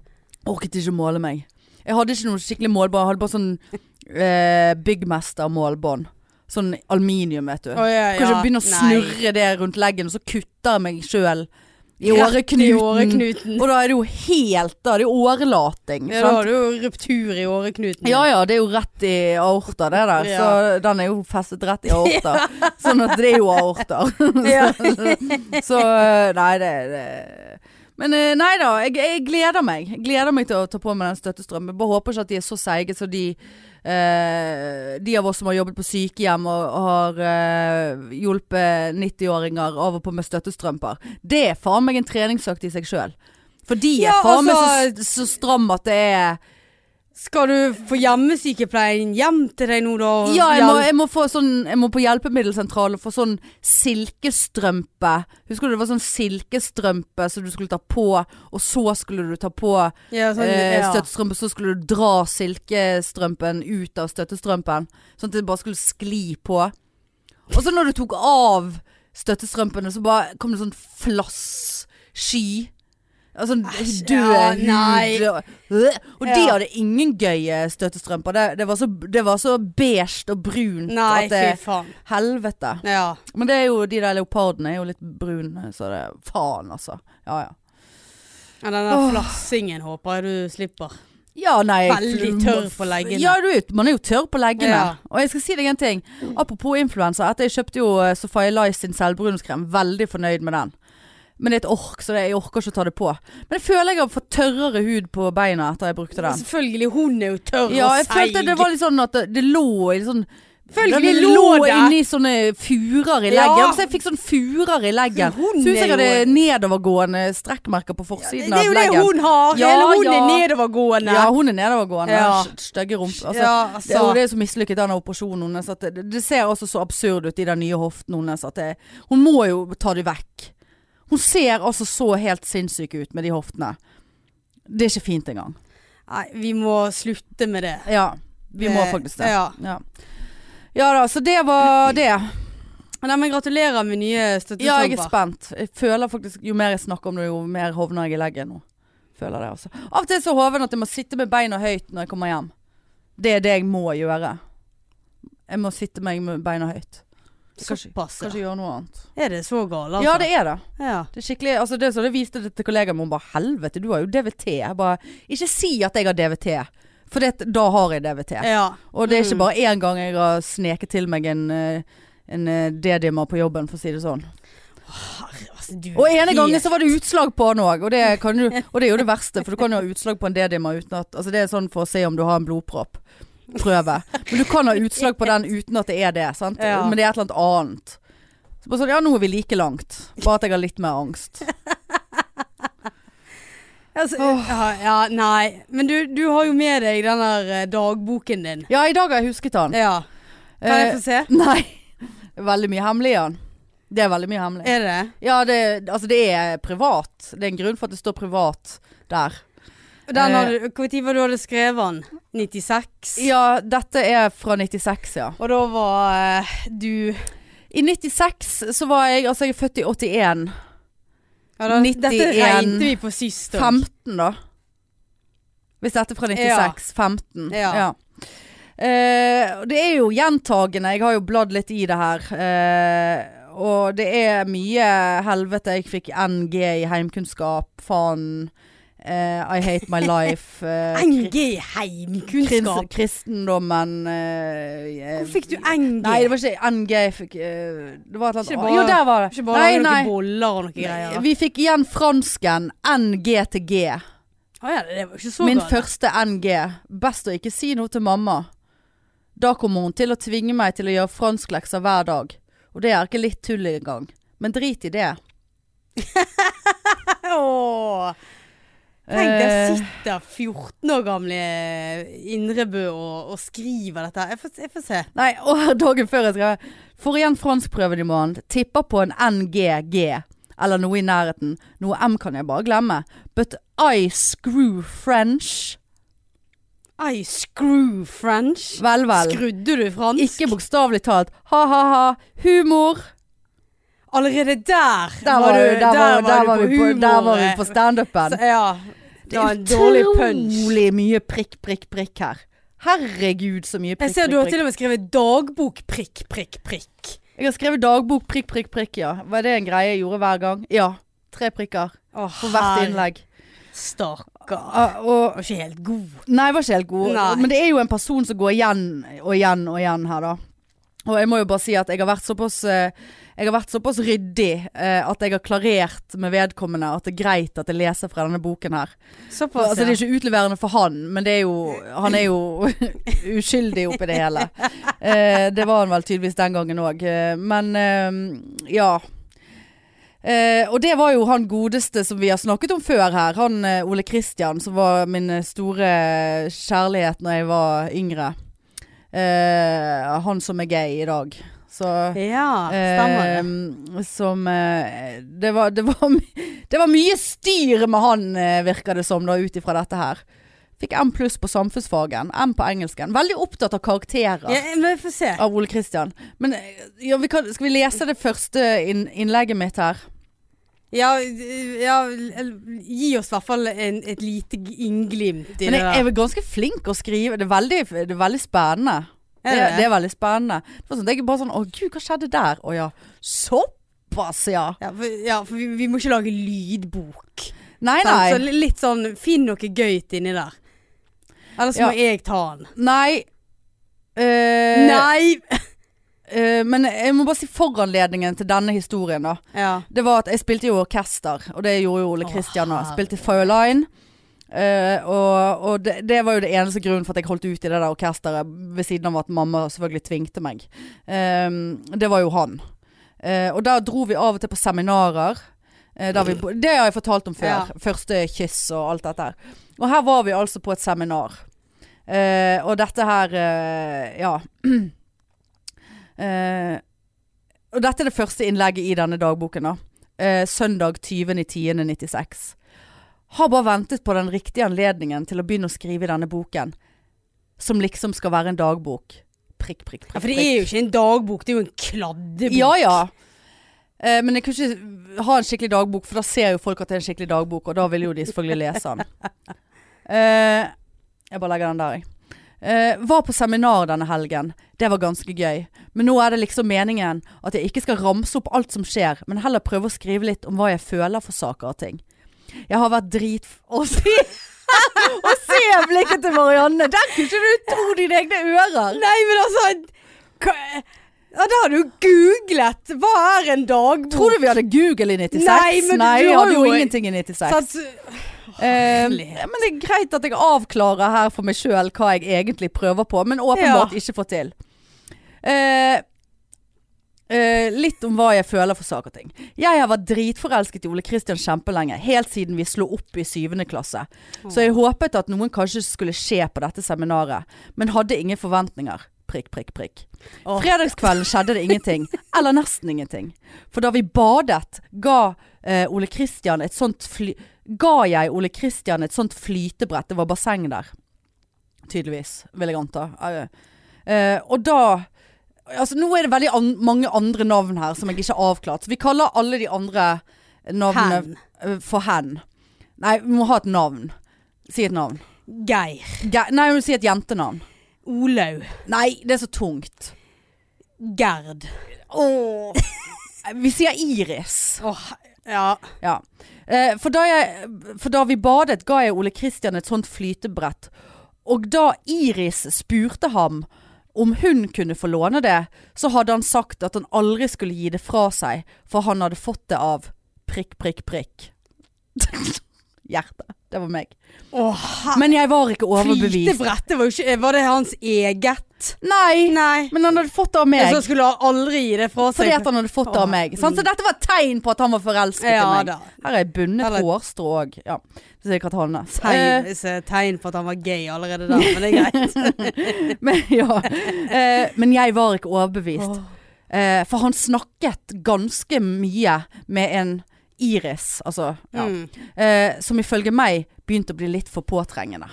Orket ikke måle meg. Jeg hadde ikke noe skikkelig målbånd. Jeg hadde bare sånn eh, Byggmester-målbånd. Sånn aluminium, vet du. Kanskje begynne å snurre det rundt leggen, og så kutter jeg meg sjøl i I åreknuten. Og da er det jo helt Da er det jo årelating. Ja, da har du jo ruptur i åreknuten. Ja ja, det er jo rett i aorta det der. Ja. Så den er jo festet rett i aorta. Sånn at det er jo aorta. så, Så eh, nei, det, det Men eh, nei da, jeg, jeg gleder meg. Jeg gleder meg til å ta på meg den støttestrømmen. Bare håper ikke at de er så seige som de eh, De av oss som har jobbet på sykehjem og, og har eh, hjulpet 90-åringer av og på med støttestrømper. Det er faen meg en treningsøkt i seg sjøl. For de er Ja, faen meg altså- så, så stram at det er Skal du få hjemmesykepleien hjem til deg nå, da? Ja, jeg må, jeg må, få sånn, jeg må på hjelpemiddelsentralen og få sånn silkestrømpe. Husker du det var sånn silkestrømpe som du skulle ta på, og så skulle du ta på ja, sånn, eh, støttestrømpe, så skulle du dra silkestrømpen ut av støttestrømpen. Sånn at det bare skulle skli på. Og så når du tok av støttestrømpene, så bare kom det sånn flasssky. Altså Æsj, død ja, hud. Og, de Ja. hadde ingen gøye støttestrømper. Det, det, var så, det var så beige og brunt Nei, at det faen. Helvete. Ja. Men det er jo, de der leopardene er jo litt brune, så det Faen, altså. Ja ja. ja den der flassingen håper jeg du slipper. Ja, nei Veldig tørr på leggene. Ja, du man er jo tørr på leggene. Ja. Og jeg skal si deg en ting. Apropos influensa. Etter jeg kjøpte jo eh, Sophie Lice sin selvbrunskrem. Veldig fornøyd med den. Men det er et ork, så det, jeg orker ikke å ta det på. Men jeg føler jeg har fått tørrere hud på beina etter jeg brukte den. Selvfølgelig, hun er jo tørr Ja, og jeg følte det var litt sånn at det, det lå i sånn Selvfølgelig det lå det. inni sånne furer i Ja. leggen. Så jeg fikk sånn furer i leggen. Hun Så som jeg er hadde nedovergående strekkmerker på forsiden Det er jo det hun har. Ja, Hele hun ja. er nedovergående. Ja, hun er nedovergående. Ja. Ja. Stygge rump. Altså, ja, det, altså. og det er så mislykket denne operasjonen hennes. Det, det ser altså så absurd ut i den nye hoften hennes. At det, hun må jo ta det vekk. Hun ser altså så helt sinnssyk ut med de hoftene. Det er ikke fint engang. Nei, vi må slutte med det. Ja, vi må faktisk det. Ja. Ja. ja da, så det var det. Nei, men gratulerer med nye Ja, jeg er spent. Jeg føler faktisk Jo mer jeg snakker om det, jo mer hovner jeg i leggen nå. Føler det, altså. Av og til så hoven at jeg må sitte med beina høyt når jeg kommer hjem. Det er det jeg må gjøre. Jeg må sitte meg med beina høyt. Såpass, kanskje gjøre noe annet. Er det så galt, altså? Ja, det er det. Ja. Det er skikkelig Altså det så det viste det til kollegaen min. Hun bare 'helvete, du har jo DVT'. Jeg bare Ikke si at jeg har DVT. For det, da har jeg DVT. ja. Og det er ikke Mm. bare én gang jeg har sneket til meg en, eh, en eh, D-dimmer på jobben, for å si det sånn. Herre, altså, du Og ene gangen så var det utslag på den òg, og, og det er jo det verste. For du kan jo ha utslag på en D-dimmer uten at Altså det er sånn for å se om du har en blodpropp. Prøve. Men du kan ha utslag på den uten at det er det. Sant? Ja. Men det er et eller annet annet. Så bare sånn, ja nå er vi like langt. Bare at jeg har litt mer angst. Altså, oh. ja, ja, nei. Men du, du har jo med deg den der eh, dagboken din. Ja, i dag har jeg husket den. Ja. Kan jeg Eh, få se? Nei. Veldig mye hemmelig i den. Det er veldig mye hemmelig. Er det det? Ja, det, altså det er privat. Det er en grunn for at det står privat der. Den Eh. hadde, hvor tid var det du hadde skrevet den? 96? Ja, dette er fra 96, ja. Og da var eh, du I 96 så var jeg Altså, jeg er født i 81. ja, da, 91, Dette regnet vi på sist òg. 15, da. Hvis dette er fra 96. 15. Ja. ja. Eh, det er jo gjentagende. Jeg har jo bladd litt i det her. Eh, og det er mye helvete. Jeg fikk NG i heimkunnskap. Faen. Eh, I hate my life. Uh, NG heimkunnskap. Kristendommen eh, Hvor fikk du NG? Nei, det var ikke NG jeg fikk eh, Det var et eller annet bare- Jo, der var det. Ikke bare nei. noen boller og noen greier. Vi fikk igjen fransken NG til G. Ah, ja, det var ikke så Min galt. første NG. Best å ikke si noe til mamma. Da kommer hun til å tvinge meg til å gjøre fransklekser hver dag. Og det er ikke litt tull engang. Men drit i det. Åh. Tenk, der Eh, sitter 14 år gamle Indrebø og, og skriver dette. Jeg får, jeg får se. Nei, og dagen før jeg skrev Får igjen franskprøven i morgen. Tipper på en NGG. Eller noe i nærheten. Noe M kan jeg bare glemme. But I screw French. I screw French. Vel, vel. Skrudde du fransk? Ikke bokstavelig talt. Ha-ha-ha. Humor. Allerede der, Der var, du, der var, der var, der, var, der var vi på, på standupen. Så, ja. Det er utrolig mye prikk, prikk, prikk her. Herregud, så mye prikk, prikk Jeg ser du har til og med skrevet dagbok prikk, prikk, prikk. Jeg har skrevet dagbok prikk, prikk, prikk, ja. Var det en greie jeg gjorde hver gang? Ja. Tre prikker Åh, for hvert innlegg. Stakkar. Ah, og Var ikke helt god. Nei, var ikke helt god. Nei. Men det er jo en person som går igjen og igjen og igjen her, da. Og jeg må jo bare si at jeg har vært såpass eh, Jeg har vært såpass ryddig eh, at jeg har klarert med vedkommende at det er greit at jeg leser fra denne boken her. Såpass, Altså, det er ikke utleverende for han, men det er jo Han er jo uskyldig oppi det hele. Eh, det var han vel tydeligvis den gangen òg. men ja. Eh, og det var jo han godeste som vi har snakket om før her. Han Ole Kristian, som var min store kjærlighet når jeg var yngre. Eh, han som er gay i dag. Så Ja, stemmer det. Eh, som eh, det, var, det, var, det var mye styr med han, eh, virker det som, ut ifra dette her. Fikk M pluss på samfunnsfagen, M på engelsken. Veldig opptatt av karakterer. Ja, vi får se. Av Ole Kristian. Men eh, ja, vi kan, skal vi lese det første inn, innlegget mitt her? Ja, ja, gi oss i hvert fall en, et lite innglimt i Men det jeg, jeg der. er ganske flink å skrive. Det er veldig, det er veldig spennende. Er Det, det? det er veldig spennende. Det var sånn, jeg er bare sånn Å gud, hva skjedde der? Å ja. Såpass, ja. Ja, for, ja, for vi, vi må ikke lage lydbok. Nei, Sant? nei. Så li- litt sånn Finn noe gøyt inni der. Ellers Ja. må jeg ta den. Nei. Eh, Nei! eh, men jeg må bare si foranledningen til denne historien, da. Ja. Det var at jeg spilte jo orkester, og det gjorde jo Ole Kristian òg. Spilte Fireline. Uh, og og det, det var jo det eneste grunnen for at jeg holdt ut i det der orkesteret, ved siden av at mamma selvfølgelig tvingte meg. Eh, det var jo han. Uh, og da dro vi av og til på seminarer. Eh, vi, det har jeg fortalt om før. Ja. Første kyss og alt dette her. Og her var vi altså på et seminar. Eh, og dette her eh, Ja. Eh, og dette er det første innlegget i denne dagboken, da. Eh, søndag 20.10.96. Har bare ventet på den riktige anledningen til å begynne å skrive i denne boken. Som liksom skal være en dagbok. Prikk, prikk, prikk. ja, for det er jo ikke en dagbok, det er jo en kladdebok. Ja, ja. Eh, men jeg kunne ikke ha en skikkelig dagbok, for da ser jo folk at det er en skikkelig dagbok, og da vil jo de selvfølgelig lese den. Eh, jeg bare legger den der, jeg. Eh, var på seminar denne helgen. Det var ganske gøy. Men nå er det liksom meningen at jeg ikke skal ramse opp alt som skjer, men heller prøve å skrive litt om hva jeg føler for saker og ting. Jeg har vært drit... Å si å se blikket til Marianne! Der kunne ikke du tro dine egne ører! Nei, men altså hva, Ja, da har du googlet. Hva er en dagbok? Tror du vi hadde Google i 96? Nei, men du- Nei, du har hadde jo ingenting i 96. Sant? Eh, men det er greit at jeg avklarer her for meg sjøl hva jeg egentlig prøver på, men åpenbart ikke får til. Eh, Eh, litt om hva jeg føler for saker og ting. Jeg har vært dritforelsket i Ole Kristian kjempelenge, helt siden vi slo opp i syvende klasse. Så jeg håpet at noen kanskje skulle skje på dette seminaret, men hadde ingen forventninger. Prikk, prikk, prikk. Oh. Fredagskvelden skjedde det ingenting. Eller nesten ingenting. For da vi badet, ga eh, Ole Kristian et sånt fly... Ga jeg Ole Kristian et sånt flytebrett. Det var basseng der. Tydeligvis, vil jeg anta. Eh, og da Altså, nå er det veldig an mange andre navn her som jeg ikke har avklart. Så vi kaller alle de andre navnene Hen. eh, for hen. Nei, vi må ha et navn. Si et navn. Geir. Ge nei, vi må si et jentenavn. Olaug. Nei, det er så tungt. Gerd. Vi sier Iris. Åh, ja. Ja. Eh, for, da jeg, for da vi badet, ga jeg Ole Kristian et sånt flytebrett. Og da Iris spurte ham om hun kunne få låne det, så hadde han sagt at han aldri skulle gi det fra seg, for han hadde fått det av prikk, prikk, prikk. Hjerte. Det var meg. Åh, Men jeg var ikke overbevist. Flytebrettet var jo ikke Var det hans eget? Nei, Nei. men han hadde fått det av meg. Så skulle han aldri gi det fra seg. Fordi at han hadde fått det av meg. Så dette var et tegn på at han var forelsket ja, i meg. da. Her er jeg bundet Eller- hårstrå òg. Ja. Er sikkert han, Eh, Tegn, så tegn på at han var gay allerede da, men det er greit. men, ja. eh, men jeg var ikke overbevist. Oh. Eh, for han snakket ganske mye med en Iris, altså, ja. Mm. eh, som ifølge meg begynte å bli litt for påtrengende.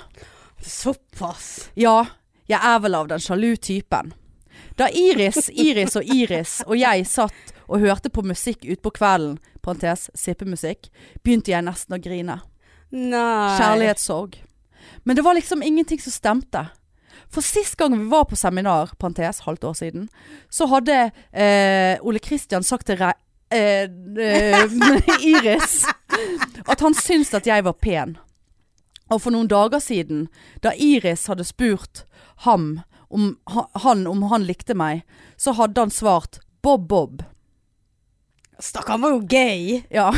Såpass. Ja, jeg er vel av den sjalu typen. Da Iris, Iris og Iris og jeg satt og hørte på musikk utpå kvelden, parentes sippemusikk, begynte jeg nesten å grine. Nei. Kjærlighetssorg. Men det var liksom ingenting som stemte. For sist gang vi var på seminar, parentes, halvt år siden, så hadde eh, Ole Kristian sagt til eh, eh, Iris at han syntes at jeg var pen. Og for noen dager siden, da Iris hadde spurt ham om han om han likte meg, så hadde han svart Bob Bob. Stakk, han var jo gay. Ja.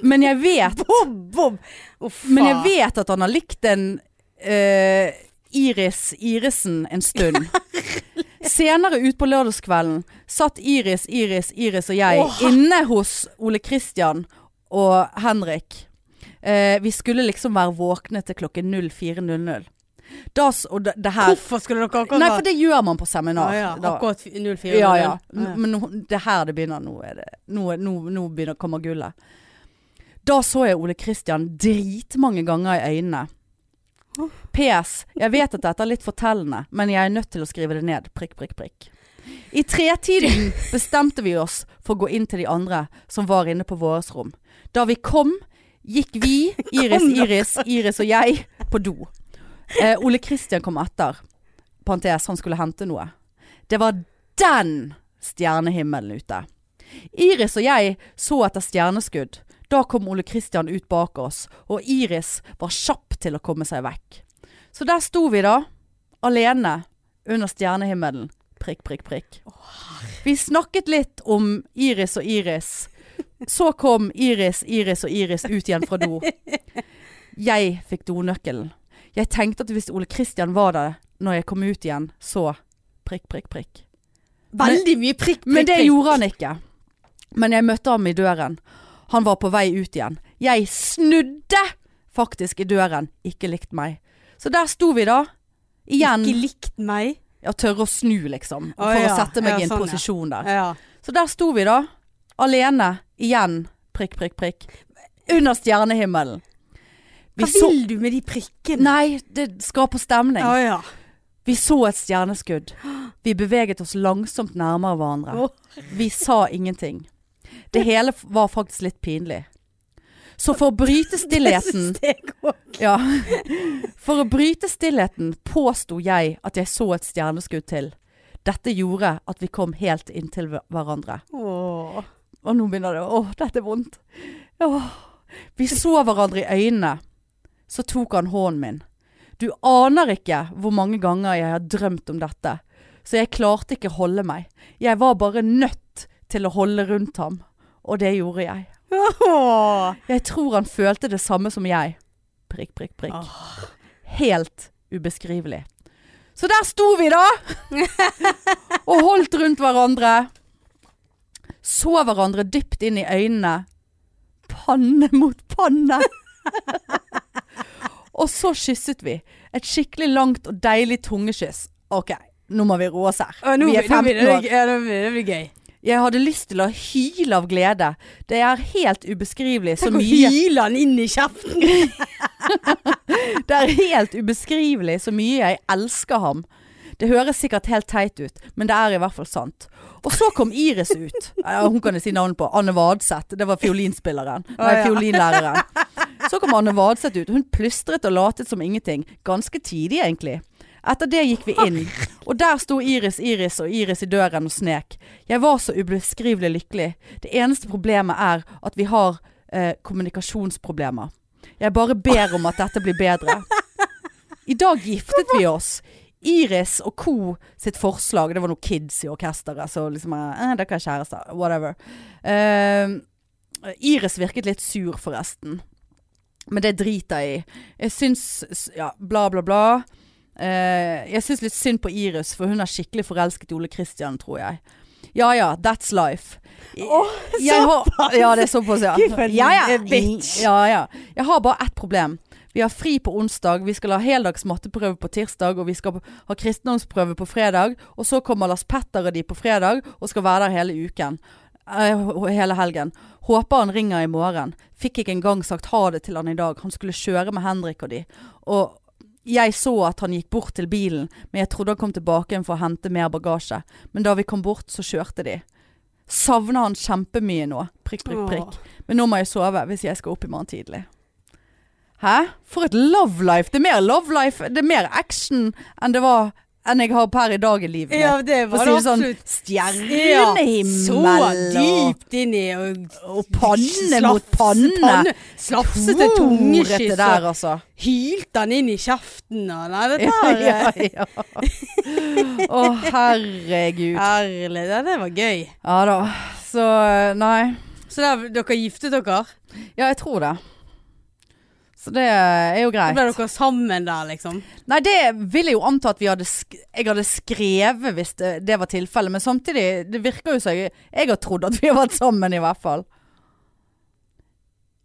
Men jeg vet Bob, Bob. Oh, Men jeg vet at han har likt en uh, Iris Irisen en stund. Senere utpå lørdagskvelden satt Iris, Iris, Iris og jeg Åh. inne hos Ole Kristian og Henrik. Eh, vi skulle liksom være våkne til klokken 04.00. Das, det, det her Hvorfor skulle dere akkurat Nei, for det gjør man på seminar. ja, ja. Akkurat 04.00. ja, ja. Men nå, det er her det begynner. Nå, er det, nå, nå, nå begynner kommer gullet. Da så jeg Ole Kristian dritmange ganger i øynene. PS. Jeg vet at dette er litt fortellende, men jeg er nødt til å skrive det ned. Prikk, prikk, prikk. I tretiden bestemte vi oss for å gå inn til de andre som var inne på vårt rom. Da vi kom, gikk vi, Iris, Iris, Iris og jeg, på do. Eh, Ole Kristian kom etter. Pantes, han skulle hente noe. Det var den stjernehimmelen ute. Iris og jeg så etter stjerneskudd. Da kom Ole Kristian ut bak oss, og Iris var kjapp til å komme seg vekk. Så der sto vi da, alene under stjernehimmelen. Prikk, prikk, prikk. Vi snakket litt om Iris og Iris. Så kom Iris, Iris og Iris ut igjen fra do. Jeg fikk donøkkelen. Jeg tenkte at hvis Ole Kristian var der når jeg kom ut igjen, så prikk, prikk, prikk. Veldig mye prikk, prikk, prikk. Men det gjorde han ikke. Men jeg møtte ham i døren. Han var på vei ut igjen. Jeg snudde faktisk i døren. Ikke likt meg. Så der sto vi da. Igjen. Ikke likt meg. Ja, tørre å snu, liksom. For å ja. sette meg Ja, i en sånn, posisjon der. Ja. Så der sto vi da. Alene. Igjen. Prikk, prikk, prikk. Under stjernehimmelen. Vi Hva vil du med de prikkene? Nei, det skaper stemning. Å ja. Vi så et stjerneskudd. Vi beveget oss langsomt nærmere hverandre. Vi sa ingenting. Det hele var faktisk litt pinlig. Så for å bryte stillheten ja, For å bryte stillheten påsto jeg at jeg så et stjerneskudd til. Dette gjorde at vi kom helt inntil hver- hverandre. Åh. Og nå begynner det Åh, dette er vondt. Åh. Vi så hverandre i øynene. Så tok han hånden min. Du aner ikke hvor mange ganger jeg har drømt om dette. Så jeg klarte ikke å holde meg. Jeg var bare nødt til å holde rundt ham. Og det gjorde jeg. Jeg tror han følte det samme som jeg. Prikk, prikk, prikk. Helt ubeskrivelig. Så der sto vi da! og holdt rundt hverandre. så hverandre dypt inn i øynene. Panne mot panne. og så kysset vi. Et skikkelig langt og deilig tungekyss. Ok, nå må vi roe oss her. Å, nå vi er blir- nå 15 år. Ja, det blir gøy. Jeg hadde lyst til å hyle av glede. Det er helt ubeskrivelig så mye hyle han inn i kjeften. Det er helt ubeskrivelig så mye jeg elsker ham. Det høres sikkert helt teit ut, men det er i hvert fall sant. Og så kom Iris ut. Hun kan jeg si navnet på. Anne Vadseth. Det var fiolinspilleren. Nei, fiolinlæreren. Så kom Anne Vadseth ut. Hun plystret og latet som ingenting. Ganske tidlig, egentlig. Etter det gikk vi inn, og der sto Iris, Iris og Iris i døren og snek. Jeg var så ubeskrivelig lykkelig. Det eneste problemet er at vi har eh, kommunikasjonsproblemer. Jeg bare ber om at dette blir bedre. I dag giftet vi oss. Iris og co. sitt forslag Det var noen kids i orkesteret, så liksom eh, Dere er kjærester. Whatever. Eh, Iris virket litt sur, forresten. Men det driter jeg i. Jeg syns Ja, bla, bla, bla. Eh, jeg syns litt synd på Iris, for hun er skikkelig forelsket i Ole Kristian, tror jeg. Ja ja, that's life. Jeg har- Ja, det er såpass, ja. Ja, ja. Ja, ja. Jeg har bare ett problem. Vi har fri på onsdag, vi skal ha heldags matteprøve på tirsdag, og vi skal ha kristendomsprøve på fredag. Og så kommer Lars Petter og de på fredag, og skal være der hele uken. Uh, hele helgen. Håper han ringer i morgen. Fikk ikke engang sagt ha det til han i dag. Han skulle kjøre med Henrik og de. Og jeg så at han gikk bort til bilen, men jeg trodde han kom tilbake igjen for å hente mer bagasje. Men da vi kom bort, så kjørte de. Savner han kjempemye nå. Prikk, prikk, prikk. Men nå må jeg sove hvis jeg skal opp i morgen tidlig. Hæ? For et love life. Det er mer love life, det er mer action enn det var enn jeg har per i dag i livet mitt. Ja, det var det sånn, absolutt. stjernehimmel Så dypt inn i og, og panne mot panne. Slafsete Horete tungekyss. der, altså. Hylte han inn i kjeften og Nei, dette Ja, her ja, eh, ja. Å, herregud. Herlig. Det, det var gøy. Ja da. Så nei. Så der, dere giftet dere? Ja, jeg tror det. Så det er jo greit. ble dere sammen der, liksom? Nei, det vil jeg jo anta at vi hadde jeg hadde skrevet hvis det, det var tilfellet. Men samtidig, det virker jo som jeg, jeg har trodd at vi har vært sammen, i hvert fall.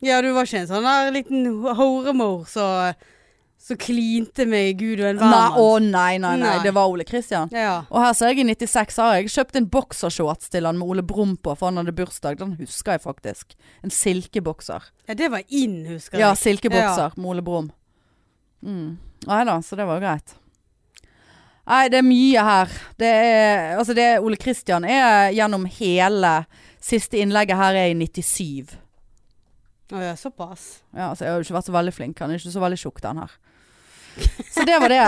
Ja, du var ikke en sånn der liten horemor så- som klinte med Gud og en mann. Nei, å nei, nei, nei, Nei. Det var Ole Kristian. Ja. Og her ser jeg i 96 har jeg kjøpt en boksershorts til han med Ole Brumm på, for han hadde bursdag. Den husker jeg faktisk. En silkebokser. ja, det var inn, husker jeg. Ja, silkebokser silkebokser med Ole Brumm. Mm. Nei da, så det var jo greit. Nei, det er mye her. Det er Altså, det Ole Kristian er gjennom hele Siste innlegget her er i 97. Å ja, såpass. Ja, altså, jeg har jo ikke vært så veldig flink. Han er ikke så veldig tjukk, den her. Så det var det.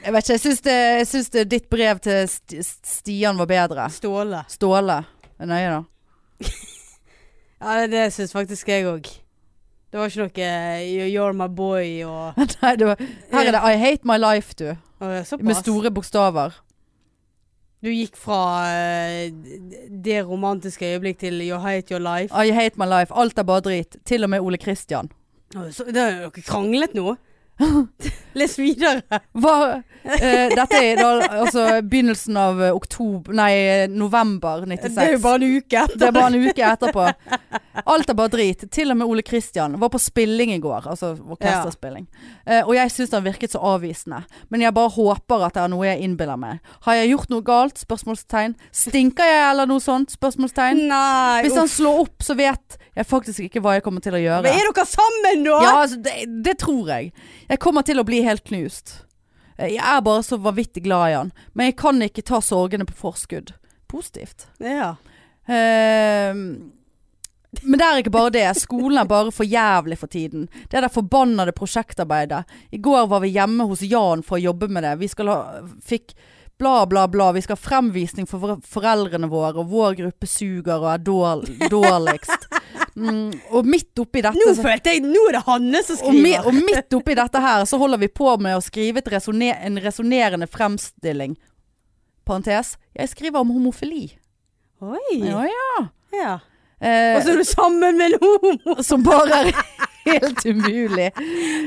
Jeg vet ikke, jeg syns, det, jeg syns det, ditt brev til St Stian var bedre. Ståle. Ståle. Er nøye, da. Ja, det, det syns faktisk jeg òg. Det var ikke noe eh, You're my boy og Nei, det var, her er det I hate my life, du. Å såpass. Med store bokstaver. Du gikk fra eh, det romantiske øyeblikk til You hate your life. I hate my life. Alt er bare drit. Til og med Ole Kristian. Å, så, det har dere kranglet nå? Les videre. Hva, eh, dette er da altså begynnelsen av eh, oktober Nei, november 96. Det er jo bare en uke etter. Det er bare en uke etterpå. Alt er bare drit. Til og med Ole Kristian var på spilling i går. Altså orkesterspilling. Eh, og jeg syns han virket så avvisende. Men jeg bare håper at det er noe jeg innbiller meg. Har jeg gjort noe galt? Spørsmålstegn. Stinker jeg eller noe sånt? Spørsmålstegn. Nei, Hvis han uff. slår opp, så vet jeg faktisk ikke hva jeg kommer til å gjøre. Men er dere sammen nå? Ja, altså, det, det tror jeg. Jeg kommer til å bli helt knust. Jeg er bare så vanvittig glad i han. Men jeg kan ikke ta sorgene på forskudd. Positivt. Ja. Eh, men det er ikke bare det. Skolen er bare for jævlig for tiden. Det der forbannede prosjektarbeidet. I går var vi hjemme hos Jan for å jobbe med det. Vi skal ha, fikk bla, bla, bla. Vi skal ha fremvisning for foreldrene våre, og vår gruppe suger og er dårligst. Mm, og midt oppi dette Nå så- følte jeg Nå er det Hanne som og, mi, skriver. og midt oppi dette her så holder vi på med å skrive resonne- en resonnerende fremstilling. Parentes. Jeg skriver om homofili. Oi. Ja, ja. Ja. Eh, Og så er du sammen med en homo. som bare er helt umulig.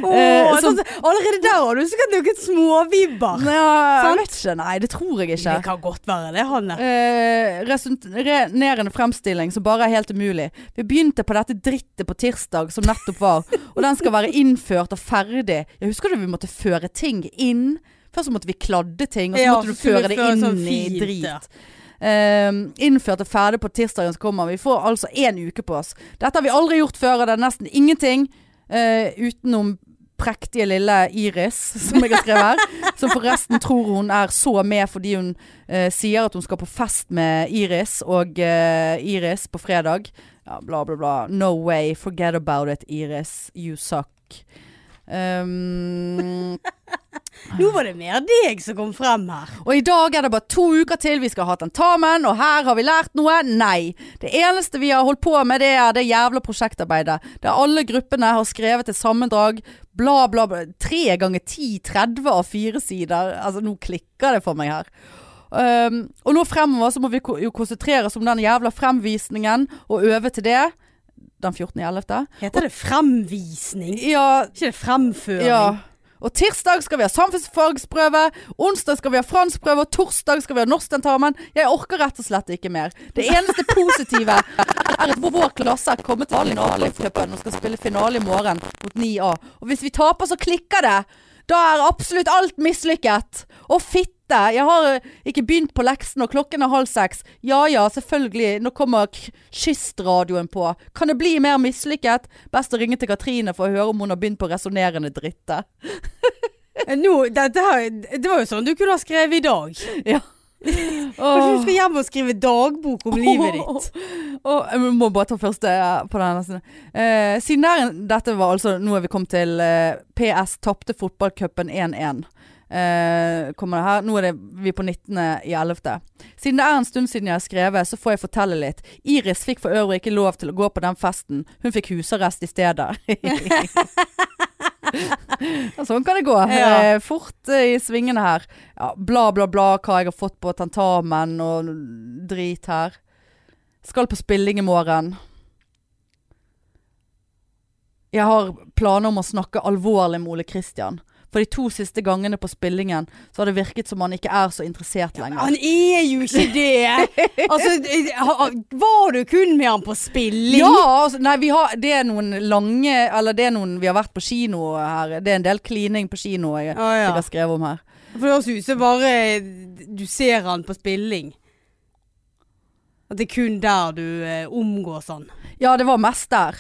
Oh, Eh, sånn, så- allerede der har du sikkert noen småvibber. Ja, ikke. Nei, det tror jeg ikke. Det kan godt være det, Hanne. Eh, Resonerende fremstilling som bare er helt umulig. Vi begynte på dette drittet på tirsdag som nettopp var, og den skal være innført og ferdig. Jeg husker du vi måtte føre ting inn? Først så måtte vi kladde ting, og så Ja, måtte du så føre det inn sånn i drit. ja. Eh, innført og ferdig på tirsdagen som kommer. Vi får altså én uke på oss. Dette har vi aldri gjort før, og det er nesten ingenting eh, utenom prektige lille Iris, som jeg har skrevet her. som forresten tror hun er så med fordi hun eh, sier at hun skal på fest med Iris og eh, Iris på fredag. Ja, bla, bla, bla. No way. Forget about it, Iris. You suck. Um, Nå var det mer deg som kom frem her. og i dag er det bare to uker til vi skal ha tentamen, og her har vi lært noe. Nei. Det eneste vi har holdt på med, det er det jævla prosjektarbeidet. Der alle gruppene har skrevet et sammendrag. Bla, bla, bla. Tre ganger ti, 30 av fire sider. Altså, nå klikker det for meg her. Um, og nå fremover så må vi jo konsentrere oss om den jævla fremvisningen, og øve til det. Den 14.11. Heter det fremvisning? Ja, Ikke det fremføring? ja. Og tirsdag skal vi ha samfunnsfagsprøve, onsdag skal vi ha franskprøve, og torsdag skal vi ha norsktentamen. Jeg orker rett og slett ikke mer. Det eneste positive er at vår klasse er kommet til finalen og skal spille finale i morgen mot 9A. Og hvis vi taper, så klikker det. Da er absolutt alt mislykket. Å, fitte! Jeg har eh, ikke begynt på leksen, og klokken er halv seks. Ja ja, selvfølgelig. Nå kommer kystradioen på. Kan det bli mer mislykket? Best å ringe til Katrine for å høre om hun har begynt på resonnerende dritte. Eh, Nå, dette her, det var jo sånn du kunne ha skrevet i dag. Ja. Kanskje du skal hjem og skrive dagbok om livet ditt. Oh, jeg må bare ta første eh, på den. Eh, siden der, dette var altså Nå er vi kommet til eh, PS tapte fotballcupen 1-1. Eh, kommer det her. Nå er det vi på 19.11. Siden det er en stund siden jeg har skrevet, så får jeg fortelle litt. Iris fikk for øvrig ikke lov til å gå på den festen. Hun fikk husarrest i stedet. Sånn kan det gå. Ja. Eh, fort eh, i svingene her. Ja, bla, bla, bla hva jeg har fått på tentamen og drit her. Skal på spilling i morgen. Jeg har planer om å snakke alvorlig med Ole Kristian. For de to siste gangene på spillingen så har det virket som han ikke er så interessert lenger. Han er jo ikke det! Altså, var du kun med han på spilling? Ja, altså, nei, vi har, det er noen lange Eller det er noen Vi har vært på kino her. Det er en del klining på kino jeg, ah, ja. jeg har skrevet om her. For det høres ut som bare du ser han på spilling. At det er kun der du eh, omgås han. Ja, det var mest der.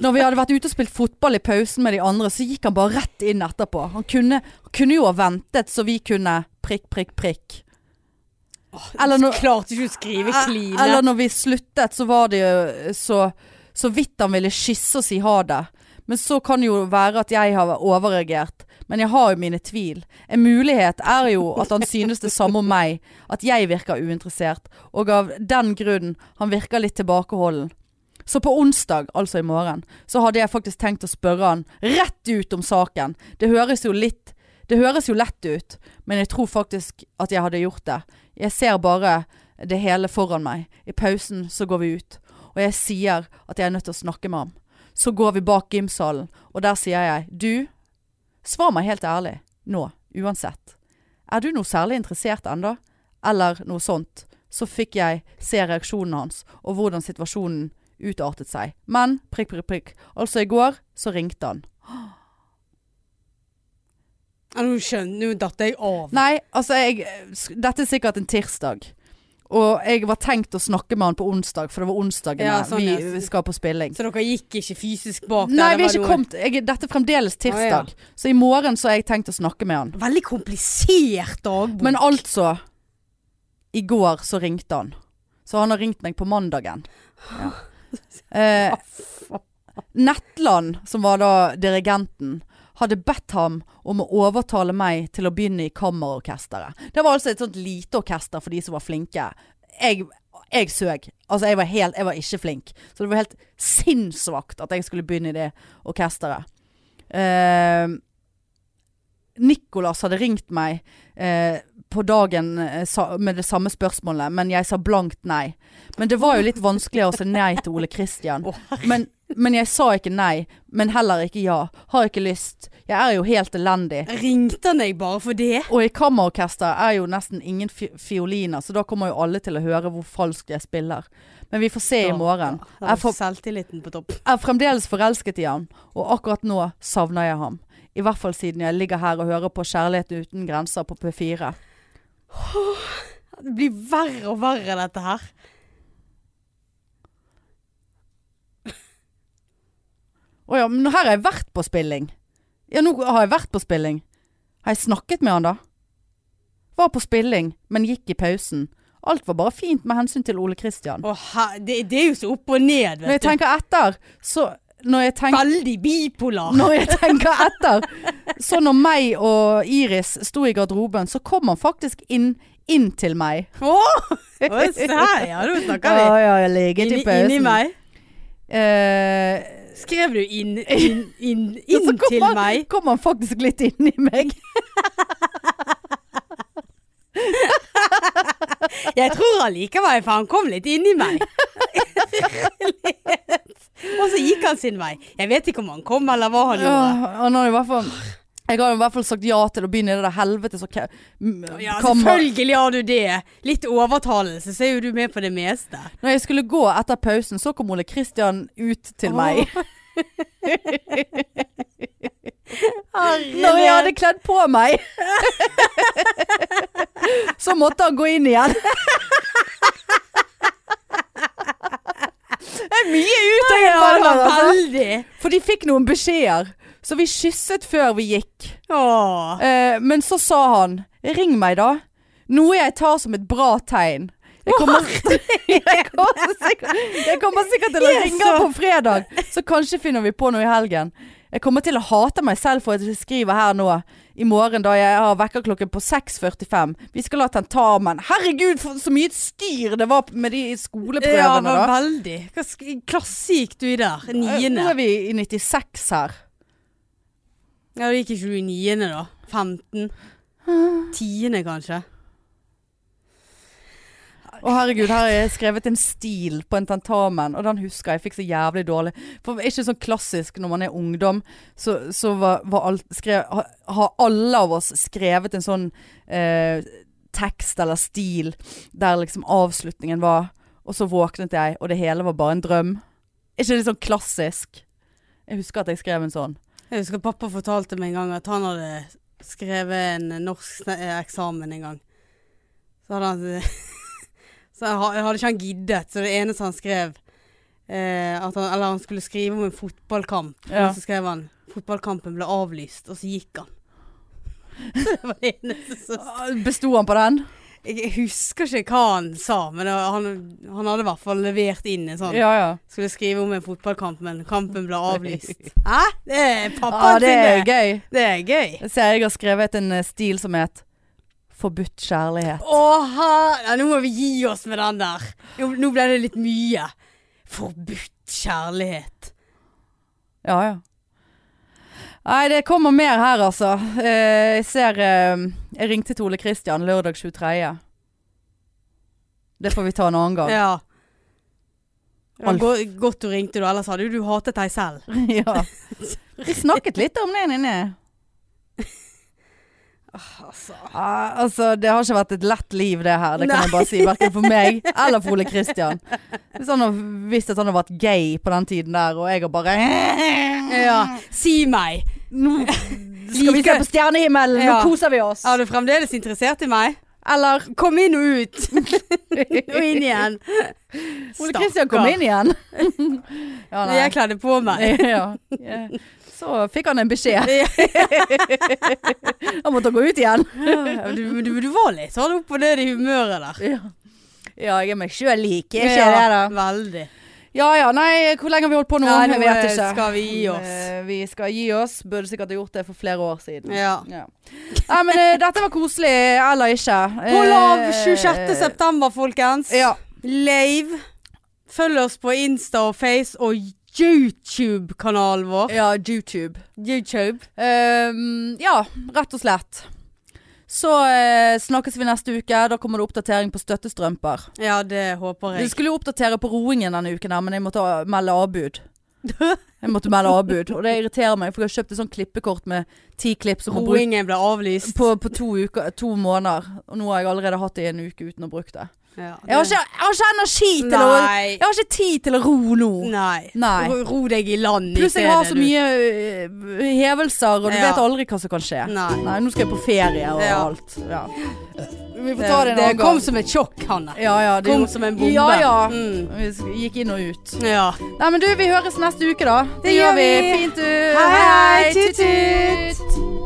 Når vi hadde vært ute og spilt fotball i pausen med de andre, så gikk han bare rett inn etterpå. Han kunne, kunne jo ha ventet så vi kunne prikk, prikk, prikk. Eller når- Klarte ikke å skrive kline. Eller når vi sluttet, så var det jo så, så vidt han ville kysse og si ha det. Men så kan det jo være at jeg har overreagert. Men jeg har jo mine tvil. En mulighet er jo at han synes det samme om meg. At jeg virker uinteressert. Og av den grunn han virker litt tilbakeholden. Så på onsdag, altså i morgen, så hadde jeg faktisk tenkt å spørre han rett ut om saken. Det høres jo litt Det høres jo lett ut, men jeg tror faktisk at jeg hadde gjort det. Jeg ser bare det hele foran meg. I pausen så går vi ut, og jeg sier at jeg er nødt til å snakke med ham. Så går vi bak gymsalen, og der sier jeg du, svar meg helt ærlig, nå, uansett. Er du noe særlig interessert ennå? Eller noe sånt? Så fikk jeg se reaksjonen hans, og hvordan situasjonen utartet seg. Men prikk, prikk, prikk. Altså i går så ringte han. Nå skjønner Nå datt jeg av. Nei, altså jeg Dette er sikkert en tirsdag. Og jeg var tenkt å snakke med han på onsdag, for det var onsdagen Ja, sånn, vi vi skal på spilling. Så dere gikk ikke fysisk bak der? Nei, vi er ikke kommet jeg, Dette er fremdeles tirsdag. Å, Så i morgen så har jeg tenkt å snakke med han. Veldig komplisert dagbok. Men altså I går så ringte han. Så han har ringt meg på mandagen. Ja. Eh, Netland, som var da dirigenten, hadde bedt ham om å overtale meg til å begynne i kammerorkesteret. Det var altså et sånt lite orkester for de som var flinke. Jeg, jeg søg. Altså, jeg var, helt, jeg var ikke flink. Så det var helt sinnssvakt at jeg skulle begynne i det orkesteret. Eh, Nicolas hadde ringt meg eh, på dagen eh, med det samme spørsmålet, men jeg sa blankt nei. Men det var jo litt vanskeligere å si nei til Ole Kristian. Men Men jeg sa ikke nei, men heller ikke ja. Har ikke lyst. Jeg er jo helt elendig. Ringte han deg bare for det? Og i kammerorkester er jo nesten ingen fi fioliner, så da kommer jo alle til å høre hvor falskt jeg spiller. Men vi får se i morgen. Da da selvtilliten på topp. Jeg er fremdeles forelsket i han, og akkurat nå savner jeg ham. I hvert fall siden jeg ligger her og hører på Kjærlighet uten grenser på P4. Det blir verre og verre, dette her. Å ja, men her har jeg vært på spilling. Ja, nå har jeg vært på spilling. Har jeg snakket med han da? Var på spilling, men gikk i pausen. Alt var bare fint med hensyn til Ole Kristian. Oh, det, det er jo så opp og ned, vet du. Når jeg tenker etter, så tenker Veldig bipolar. Når jeg tenker etter, så når meg og Iris sto i garderoben, så kom han faktisk inn, inn til meg. Åh, Oi, se her, ja. Nå snakker vi. Ja, ja, jeg Inni, i pausen. inni meg. Eh, Skrev du inn, inn, inn, inn ja, til han, meg? kom han faktisk litt inn i meg. Jeg tror meg, for han kom litt inn i meg. Og så gikk han sin vei. Jeg vet ikke om han kom, eller hva han gjorde. han har i hvert fall jeg har i hvert fall sagt ja til å begynne i det der helvete så Ja, selvfølgelig har du det. Litt overtalelse, så er jo du med på det meste. Når jeg skulle gå etter pausen, så kom Ole Kristian ut til meg. Når jeg hadde kledd på meg. så måtte han gå inn igjen. Det er mye var her, altså. veldig. For de fikk noen beskjeder. Så vi kysset før vi gikk. Eh, men så sa han Ring meg da. Noe jeg tar som et bra tegn. Jeg kommer, jeg kommer, sikkert, jeg kommer sikkert til å ringe på fredag, så kanskje finner vi på noe i helgen. Jeg kommer til å hate meg selv for at jeg skriver her nå i morgen da jeg har vekkerklokken på 6.45. Vi skal ha tentamen. Herregud, for så mye styr det var med de Ja, skoleprøvene var da. veldig. Hva klasse gikk du i der? Niende? Nå er vi i 96 her. Ja, da gikk ikke du i niende da? 15? Tiende kanskje? Å herregud, her har jeg skrevet en stil på en tentamen, og den husker jeg. Jeg fikk så jævlig dårlig. For ikke sånn klassisk når man er ungdom, så, så var, var alt skrev, ha- Har alle av oss skrevet en sånn eh, tekst eller stil der liksom avslutningen var Og så våknet jeg, og det hele var bare en drøm. Ikke litt sånn klassisk? Jeg husker at jeg skrev en sånn. Jeg husker pappa fortalte meg en gang at han hadde skrevet en norsk eksamen en gang. Så hadde han Så jeg hadde ikke han giddet, så det eneste han skrev eh, han, Eller han skulle skrive om en fotballkamp, Ja. og så skrev han 'Fotballkampen ble avlyst', og så gikk han. Så det var det eneste som Besto han på den? Jeg husker ikke hva han sa, men han, han hadde i hvert fall levert inn en sånn Ja ja. Skulle skrive om en fotballkamp, men kampen ble avlyst. Hæ? Det er pappaen det er sin, det. gøy. Det er gøy. Jeg ser jeg har skrevet en eh, stil som het 'Forbudt kjærlighet'. Åha! ja, nå må vi gi oss med den der. Nå, nå ble det litt mye. Forbudt kjærlighet. Ja, ja. Nei, det kommer mer her, altså. Eh, jeg ser eh, Jeg ringte til Ole Kristian lørdag 23. Det får vi ta en annen gang. Ja. Alf. go godt du ringte, da, ellers hadde du hatet deg selv. Ja. Vi snakket litt om det inne. Altså. Ah, altså, det har ikke vært et lett liv det her, det kan jeg bare si. Verken for meg eller for Ole Kristian. Hvis han hadde visst at han hadde vært gay på den tiden der, og jeg har bare Ja. Si meg. Nå skal vi se på stjernehimmelen, nå koser vi oss. Er du fremdeles interessert i meg? Eller Kom inn og ut. og inn igjen. Ole Kristian kom inn igjen. ja, jeg kledde på meg. ja. ja. Så fikk han en beskjed. han måtte gå ut igjen. Du, du, du var litt sånn opp og ned i humøret der. Ja, ja jeg er meg sjøl lik, er ikke det da? Veldig. Ja ja, nei, hvor lenge har vi holdt på nå? Nei, nå ikke. skal vi gi oss. Eh, Vi skal gi oss. Burde sikkert ha gjort det for flere år siden. Ja. Ja. Nei, men eh, dette var koselig, eller ikke. Hold av Eh, 26. september, folkens. Ja. Lave. Følg oss på Insta og Face og YouTube-kanalen vår. ja, YouTube. YouTube. Um, ja, rett og slett. Så eh, snakkes vi neste uke. Da kommer det oppdatering på støttestrømper. Ja, det håper jeg. Vi skulle jo oppdatere på roingen denne uken, her, men jeg måtte melde avbud. Jeg måtte melde avbud. Og det irriterer meg, for jeg har kjøpt et sånt klippekort med ti klipp som Roingen ble avlyst. på, på to, uker, to måneder. Og nå har jeg allerede hatt det i en uke uten å bruke det. Ja, Jeg har ikke, jeg har ikke energi til å Jeg har ikke tid til å ro nå. Nei. Nei. Ro, ro deg i land Pluss jeg har så mye øh, hevelser, og du Ja. vet aldri hva som kan skje. Nei. Nei, nå skal jeg på ferie og Ja. alt. Ja. Vi får ta det en det gang. kom som et sjokk, Hanne. Ja, ja, det Kom som en bombe. Ja, ja. Mm. Vi gikk inn og ut. Ja. Nei, men du, vi høres neste uke, da. Det, Det gjør vi. vi. Fint, du. Hei, hei. Tut,